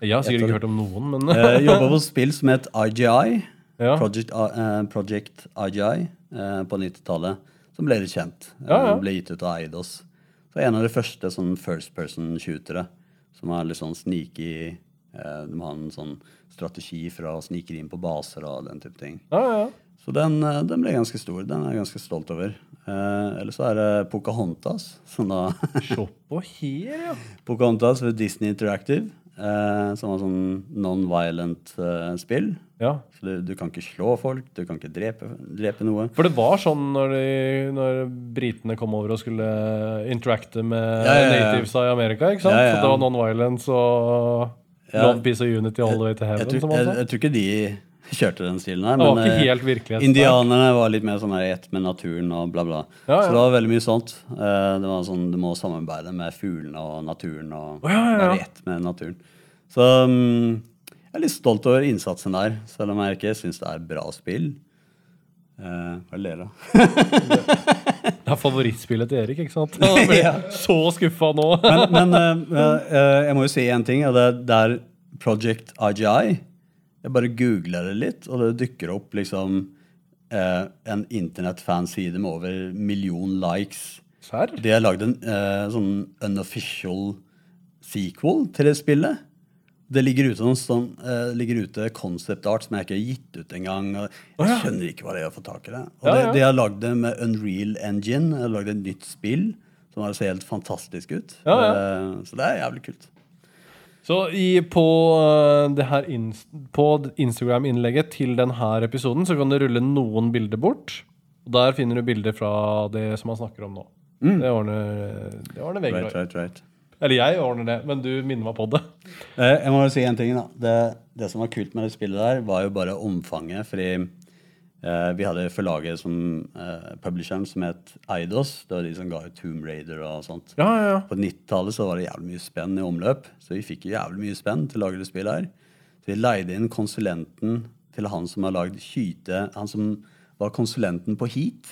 Speaker 2: Jeg har sikkert ikke hørt om noen, men
Speaker 1: Jeg jobba på spill som het IGI,
Speaker 2: ja.
Speaker 1: Project, uh, Project IGI, uh, på 90-tallet, som ble litt kjent. Eh,
Speaker 2: Ja, ja.
Speaker 1: Ble gitt ut av Eidos. Så en av de første sånn first person-shootere som er litt sånn sneaky uh, De har en sånn strategi for å snike inn på baser og den type ting.
Speaker 2: ja, ja.
Speaker 1: Så den, eh, den ble ganske stor. Den er jeg ganske stolt over. Eh, Eller så er det Pocahontas. Som da
Speaker 2: Se på her, ja. *laughs*
Speaker 1: Pocahontas ved Disney Interactive. Eh, som var sånn non-violent eh, spill.
Speaker 2: ja.
Speaker 1: Så du, du kan ikke slå folk, du kan ikke drepe, drepe noe.
Speaker 2: For det var sånn når, de, når britene kom over og skulle interacte med
Speaker 1: Ja, ja,
Speaker 2: nativesa i Amerika. ikke sant? Så det var non-violence og love, peace og unity all the way to heaven. Jeg,
Speaker 1: jeg,
Speaker 2: jeg,
Speaker 1: jeg tror ikke de kjørte den stilen her.
Speaker 2: Det var
Speaker 1: men,
Speaker 2: ikke
Speaker 1: eh,
Speaker 2: helt virkelighet.
Speaker 1: Indianerne var litt mer sånn her ett med naturen og bla, bla.
Speaker 2: Ja, ja.
Speaker 1: Så det var veldig mye sånt. Eh, Det var sånn, Du må samarbeide med fuglene og naturen og
Speaker 2: Å, ja, ja, ja.
Speaker 1: være ett med naturen. Så mm, jeg er litt stolt over innsatsen der, selv om jeg ikke syns det er bra spill. Eh, Hva ler du av?
Speaker 2: Det er favorittspillet til Erik, ikke sant? *laughs* Han ble så skuffa nå.
Speaker 1: Men, men uh, uh, jeg må jo si én ting, og det, det er Project IGI. Jeg bare googler det litt, og det dukker opp liksom eh, en internettfanside med over en million likes.
Speaker 2: Serr?
Speaker 1: De har lagd en eh, sånn unofficial sequel til det spillet. Det ligger ute noen sånn, eh, ligger ute concept art som jeg ikke har gitt ut engang. Jeg skjønner ikke hva det er å få tak i det. Og det, de har lagd det med Unreal Engine. De har lagd et nytt spill som har ser helt fantastisk ut.
Speaker 2: Ja, ja.
Speaker 1: Eh, så det er jævlig kult.
Speaker 2: Så i, på, uh, det her ins på Instagram-innlegget til denne episoden så kan du rulle noen bilder bort. Og Der finner du bilder fra det som han snakker om nå. Det ordner, det ordner Vegard.
Speaker 1: Mm. Right, right, right.
Speaker 2: Eller jeg ordner det, men du minner meg på det.
Speaker 1: Eh, Jeg må jo si en ting. da. Det, det som var kult med det spillet der, var jo bare omfanget. Fordi eh, vi hadde forlaget som eh, publisheren som het Eidos. Det var de som ga ut Tomb Raider og sånt.
Speaker 2: Ja, ja, ja.
Speaker 1: På 90-tallet så var det jævlig mye spenn i omløp, så vi fikk jævlig mye spenn til å lage det spillet her. Så vi leide inn konsulenten til han som har lagd Kyte Han som var konsulenten på Heat.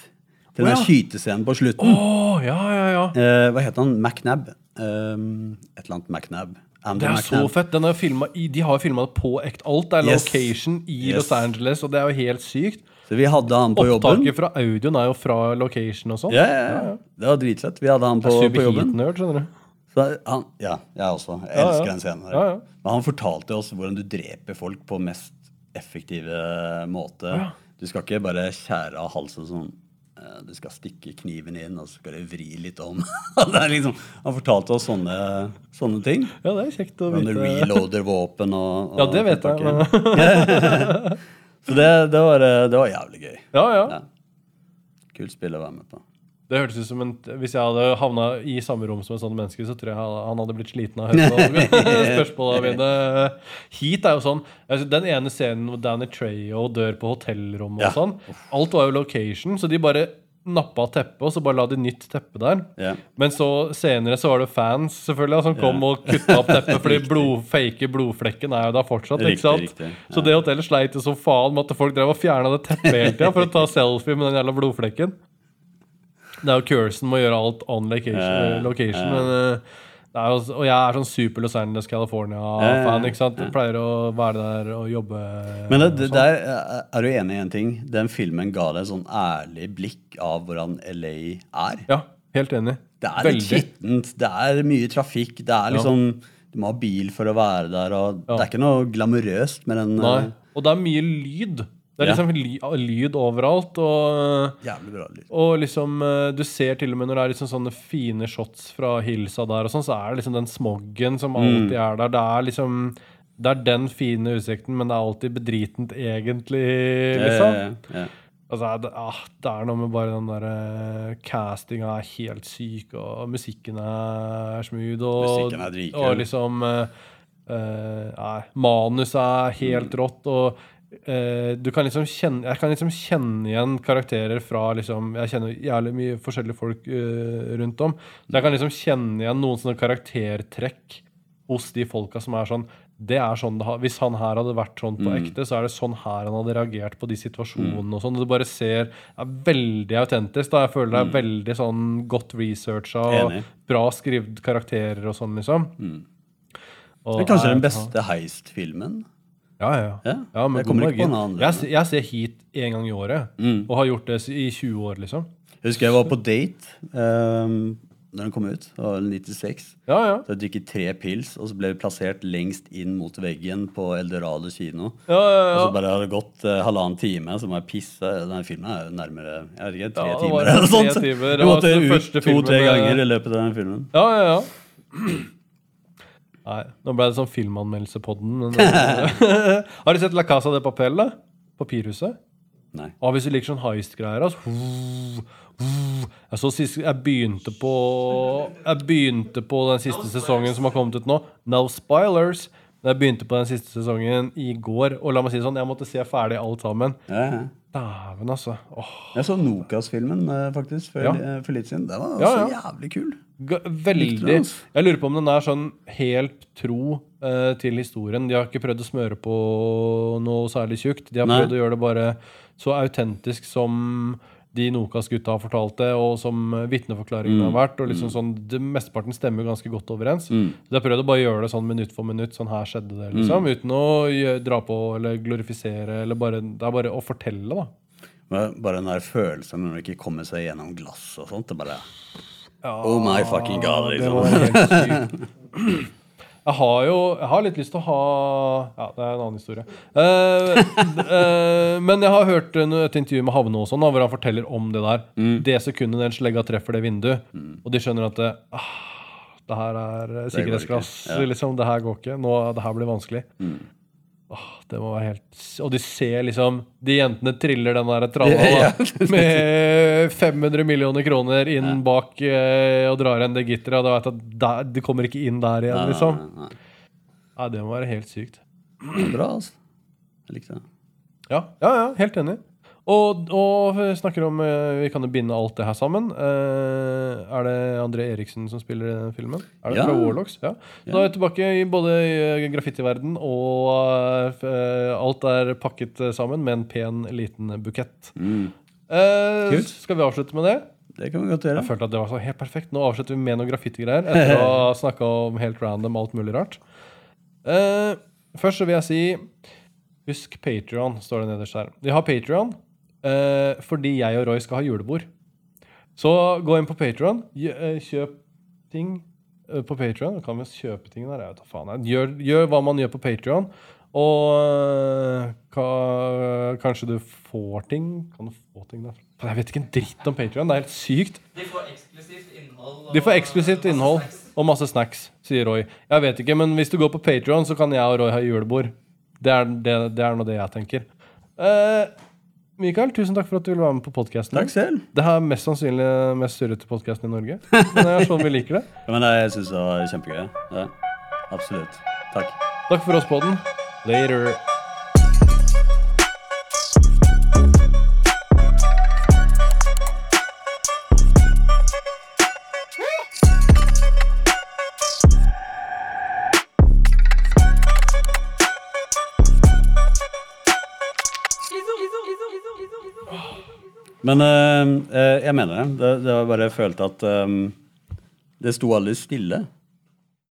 Speaker 1: Til den
Speaker 2: Å, ja.
Speaker 1: skytescenen på slutten.
Speaker 2: Oh, ja, ja, ja.
Speaker 1: Eh, hva het han? MacNab. Um, et eller annet MacNab. Andrew
Speaker 2: Det er så fett. Den er filmet de har filma det på ekte. Alt er
Speaker 1: Yes.
Speaker 2: location i
Speaker 1: Yes.
Speaker 2: Los Angeles, og det er jo helt sykt.
Speaker 1: Så vi hadde han på jobben.
Speaker 2: Opptaket fra audioen er jo fra location og sånn.
Speaker 1: Ja, ja, ja. Det var dritfett. Vi hadde han på, på jobben.
Speaker 2: superheat-nerd, skjønner du.
Speaker 1: Så han, ja, jeg også. Jeg
Speaker 2: Ja, ja.
Speaker 1: elsker den scenen. der. Men han fortalte oss hvordan du dreper folk på mest effektive måte. Du skal ikke bare skjære av halsen sånn. eh, Du skal stikke kniven inn, og så skal du vri litt om. *laughs* liksom, han fortalte oss sånne, sånne ting.
Speaker 2: Ja, det er kjekt å
Speaker 1: Hvordan du
Speaker 2: vite.
Speaker 1: reloader våpen og, og
Speaker 2: Ja, det vet jeg. *laughs*
Speaker 1: Så det, det, var, eh, det var jævlig gøy.
Speaker 2: Ja, ja.
Speaker 1: Ja. Kult spill å være med på.
Speaker 2: Det hørtes ut som en Hvis jeg hadde havna i samme rom som en sånn menneske, så tror jeg han hadde blitt sliten av *laughs* spørsmåla mine. Heat er jo sånn altså, Den ene scenen hvor Danny Treyo dør på hotellrommet
Speaker 1: Ja.
Speaker 2: og sånn. Alt var jo location, så de bare nappa teppet, og så bare la de nytt teppe der.
Speaker 1: Ja.
Speaker 2: Men så senere så var det fans selvfølgelig som kom
Speaker 1: Ja.
Speaker 2: og kutta opp teppet, *laughs* fordi blod, fake blodflekken er jo der fortsatt.
Speaker 1: Riktig,
Speaker 2: ikke sant?
Speaker 1: riktig, ja.
Speaker 2: Så det hotellet sleit jo som faen med at folk drev og fjerna det teppet hele tida for å ta selfie med den jævla blodflekken. Det er jo cursen med å gjøre alt on location. Location men, eh, jo, og jeg er sånn super Los Angeles, California-fan. Ikke sant? Jeg pleier å være der og jobbe
Speaker 1: Men det, det,
Speaker 2: sånn.
Speaker 1: der er du enig i en ting. Den filmen ga deg et sånn ærlig blikk av hvordan LA er.
Speaker 2: Ja, helt enig.
Speaker 1: Det er litt skittent, det er mye trafikk, det er liksom Du må ha bil for å være der, og det er ikke noe glamorøst med den
Speaker 2: Nei.
Speaker 1: eh,
Speaker 2: Og det er mye lyd. Det er liksom ly, lyd overalt. Og,
Speaker 1: Jævlig bra lyd.
Speaker 2: og liksom eh, Du ser til og med når det er liksom sånne fine shots fra Hilsa der, og sånn, så er det liksom den smoggen som alltid
Speaker 1: Mm.
Speaker 2: er der. Det er liksom Det er den fine utsikten, men det er alltid bedritent egentlig, liksom.
Speaker 1: Ja, ja, ja.
Speaker 2: Altså, det, ah, det er noe med bare den der uh, castinga er helt syk, og musikken er smooth, og,
Speaker 1: Musikken er
Speaker 2: og liksom uh, uh, Manuset er helt
Speaker 1: Mm.
Speaker 2: rått, og eh, du kan liksom kjenne Jeg kan liksom kjenne igjen karakterer fra liksom Jeg kjenner jævlig mye forskjellige folk uh, rundt om. Så jeg kan liksom kjenne igjen noen sånne karaktertrekk hos de folka som er sånn det er sånn det Hvis han her hadde vært sånn
Speaker 1: Mm.
Speaker 2: på ekte, så er det sånn her han hadde reagert på de situasjonene. og sånn, Du bare ser det er veldig autentisk. da, Jeg føler det er veldig sånn godt researcha og
Speaker 1: Mm.
Speaker 2: Bra skrevet karakterer og sånn, liksom. Og
Speaker 1: Det er kanskje den
Speaker 2: er-
Speaker 1: beste heist-filmen.
Speaker 2: Ja, ja. ja.
Speaker 1: Ja,
Speaker 2: men
Speaker 1: jeg kommer ikke på noen andre.
Speaker 2: Jeg, jeg ser Heat én gang i året,
Speaker 1: Mm.
Speaker 2: og har gjort det i 20 år, liksom.
Speaker 1: Jeg husker jeg var på date um, når den kom ut. Det var 96.
Speaker 2: Ja, ja.
Speaker 1: Så jeg drikket tre pils, og så ble vi plassert lengst inn mot veggen på Eldorado kino.
Speaker 2: Ja, ja,
Speaker 1: Og så bare hadde det gått uh, halvannen time, så må jeg pisse. Denne filmen er jo nærmere jeg vet ikke, tre
Speaker 2: Ja, det
Speaker 1: timer.
Speaker 2: var
Speaker 1: eller noe sånt.
Speaker 2: timer. Det
Speaker 1: Vi måtte ut to-tre ganger i løpet av den filmen.
Speaker 2: ja, ja, ja. Nei, nå ble det sånn filmanmeldelsepodden. Men *laughs* har du sett La Casa de Papel, da? Papirhuset?
Speaker 1: Nei.
Speaker 2: Og hvis du liker sånn heist-greier altså, jeg, så sist, jeg begynte på Jeg begynte på den siste sesongen som har kommet ut nå. No spoilers! Men Jeg begynte på den siste sesongen i går, og la meg si det sånn, jeg måtte se ferdig alt sammen.
Speaker 1: Ja, ja.
Speaker 2: Dæven, altså. Åh,
Speaker 1: Jeg så Nokas-filmen eh, faktisk for,
Speaker 2: Ja.
Speaker 1: eh, for litt siden. Den var
Speaker 2: Ja, ja.
Speaker 1: jævlig kul.
Speaker 2: Veldig
Speaker 1: altså?
Speaker 2: Jeg lurer på om den er sånn helt tro eh, til historien. De har ikke prøvd å smøre på noe særlig tjukt. De har
Speaker 1: Nei.
Speaker 2: prøvd å gjøre det bare så autentisk som de Nokas-gutta har fortalt det, og som vitneforklaringene
Speaker 1: Mm.
Speaker 2: har vært. og liksom sånn, det Mesteparten stemmer ganske godt overens. Mm. De har prøvd å bare gjøre det sånn minutt for minutt. Sånn her skjedde det, liksom.
Speaker 1: Mm.
Speaker 2: Uten å dra på eller glorifisere. eller bare, Det er bare å fortelle, da.
Speaker 1: Bare den der følelsen når du ikke kommer seg gjennom glass og sånt. Det bare Oh my fucking god,
Speaker 2: Det
Speaker 1: liksom. *laughs*
Speaker 2: Jeg har jo Jeg har litt lyst til å ha Ja, det er en annen historie. Uh, uh, men jeg har hørt et intervju med Havne og sånn, hvor han forteller om det der.
Speaker 1: Mm.
Speaker 2: Det sekundet den slegga treffer det vinduet, og de skjønner at det, ah, det her er sikkerhetsglass.
Speaker 1: Det, Ja.
Speaker 2: Liksom, det her går ikke. Nå, det her blir vanskelig.
Speaker 1: Mm.
Speaker 2: Det må være helt Og de ser liksom De jentene triller den der *laughs* tralla da, med 500 millioner kroner inn bak eh, og drar igjen det gitteret, og da vet at der, de kommer ikke inn der igjen, liksom.
Speaker 1: Nei, nei,
Speaker 2: Nei, det må være helt sykt.
Speaker 1: Bra, altså. Jeg likte det.
Speaker 2: Ja, ja, ja helt enig. Og, og snakker om eh, Vi kan jo binde alt det her sammen. Eh, er det André Eriksen som spiller i den filmen? Er det
Speaker 1: Ja.
Speaker 2: fra Warlocks? Ja. Så Da er vi tilbake i både graffitiverden og eh, alt er pakket sammen med en pen, liten bukett.
Speaker 1: Mm.
Speaker 2: Eh, skal vi avslutte med det?
Speaker 1: Det kan vi godt gjøre.
Speaker 2: Jeg følte at det var så helt perfekt. Nå avslutter vi med noe graffitigreier etter å ha *laughs* snakka om helt random alt mulig rart. Eh, først så vil jeg si Husk Patrion, står det nederst her. Vi har Patrion eh, fordi jeg og Roy skal ha julebord. Så gå inn på Patron, kjøp ting eh, på Patreon. Kan vi kjøpe ting der? Jeg vet faen. Gjør, gjør hva man gjør på Patreon. Og eh, ka, kanskje du får ting. Kan du få ting derfra? Jeg vet ikke en dritt om Patreon. Det er helt sykt.
Speaker 3: De får eksklusivt innhold.
Speaker 2: De får eksklusivt innhold og masse snacks, sier Roy. Jeg vet ikke, men hvis du går på Patreon, så kan jeg og Roy ha julebord. Det er, det, det er nå det jeg tenker. Eh, Mikael, tusen takk for at du ville være med på podkasten.
Speaker 1: Takk selv.
Speaker 2: Det er mest sannsynlig mest surrete podkasten i Norge. Men det er sånn vi liker det. *laughs*
Speaker 1: Ja, men jeg syns det var kjempegøy. Ja, absolutt. Takk.
Speaker 2: Takk for oss på den. Later.
Speaker 1: Men eh, jeg mener det. det. Det var bare jeg følte at eh, det sto aldri stille.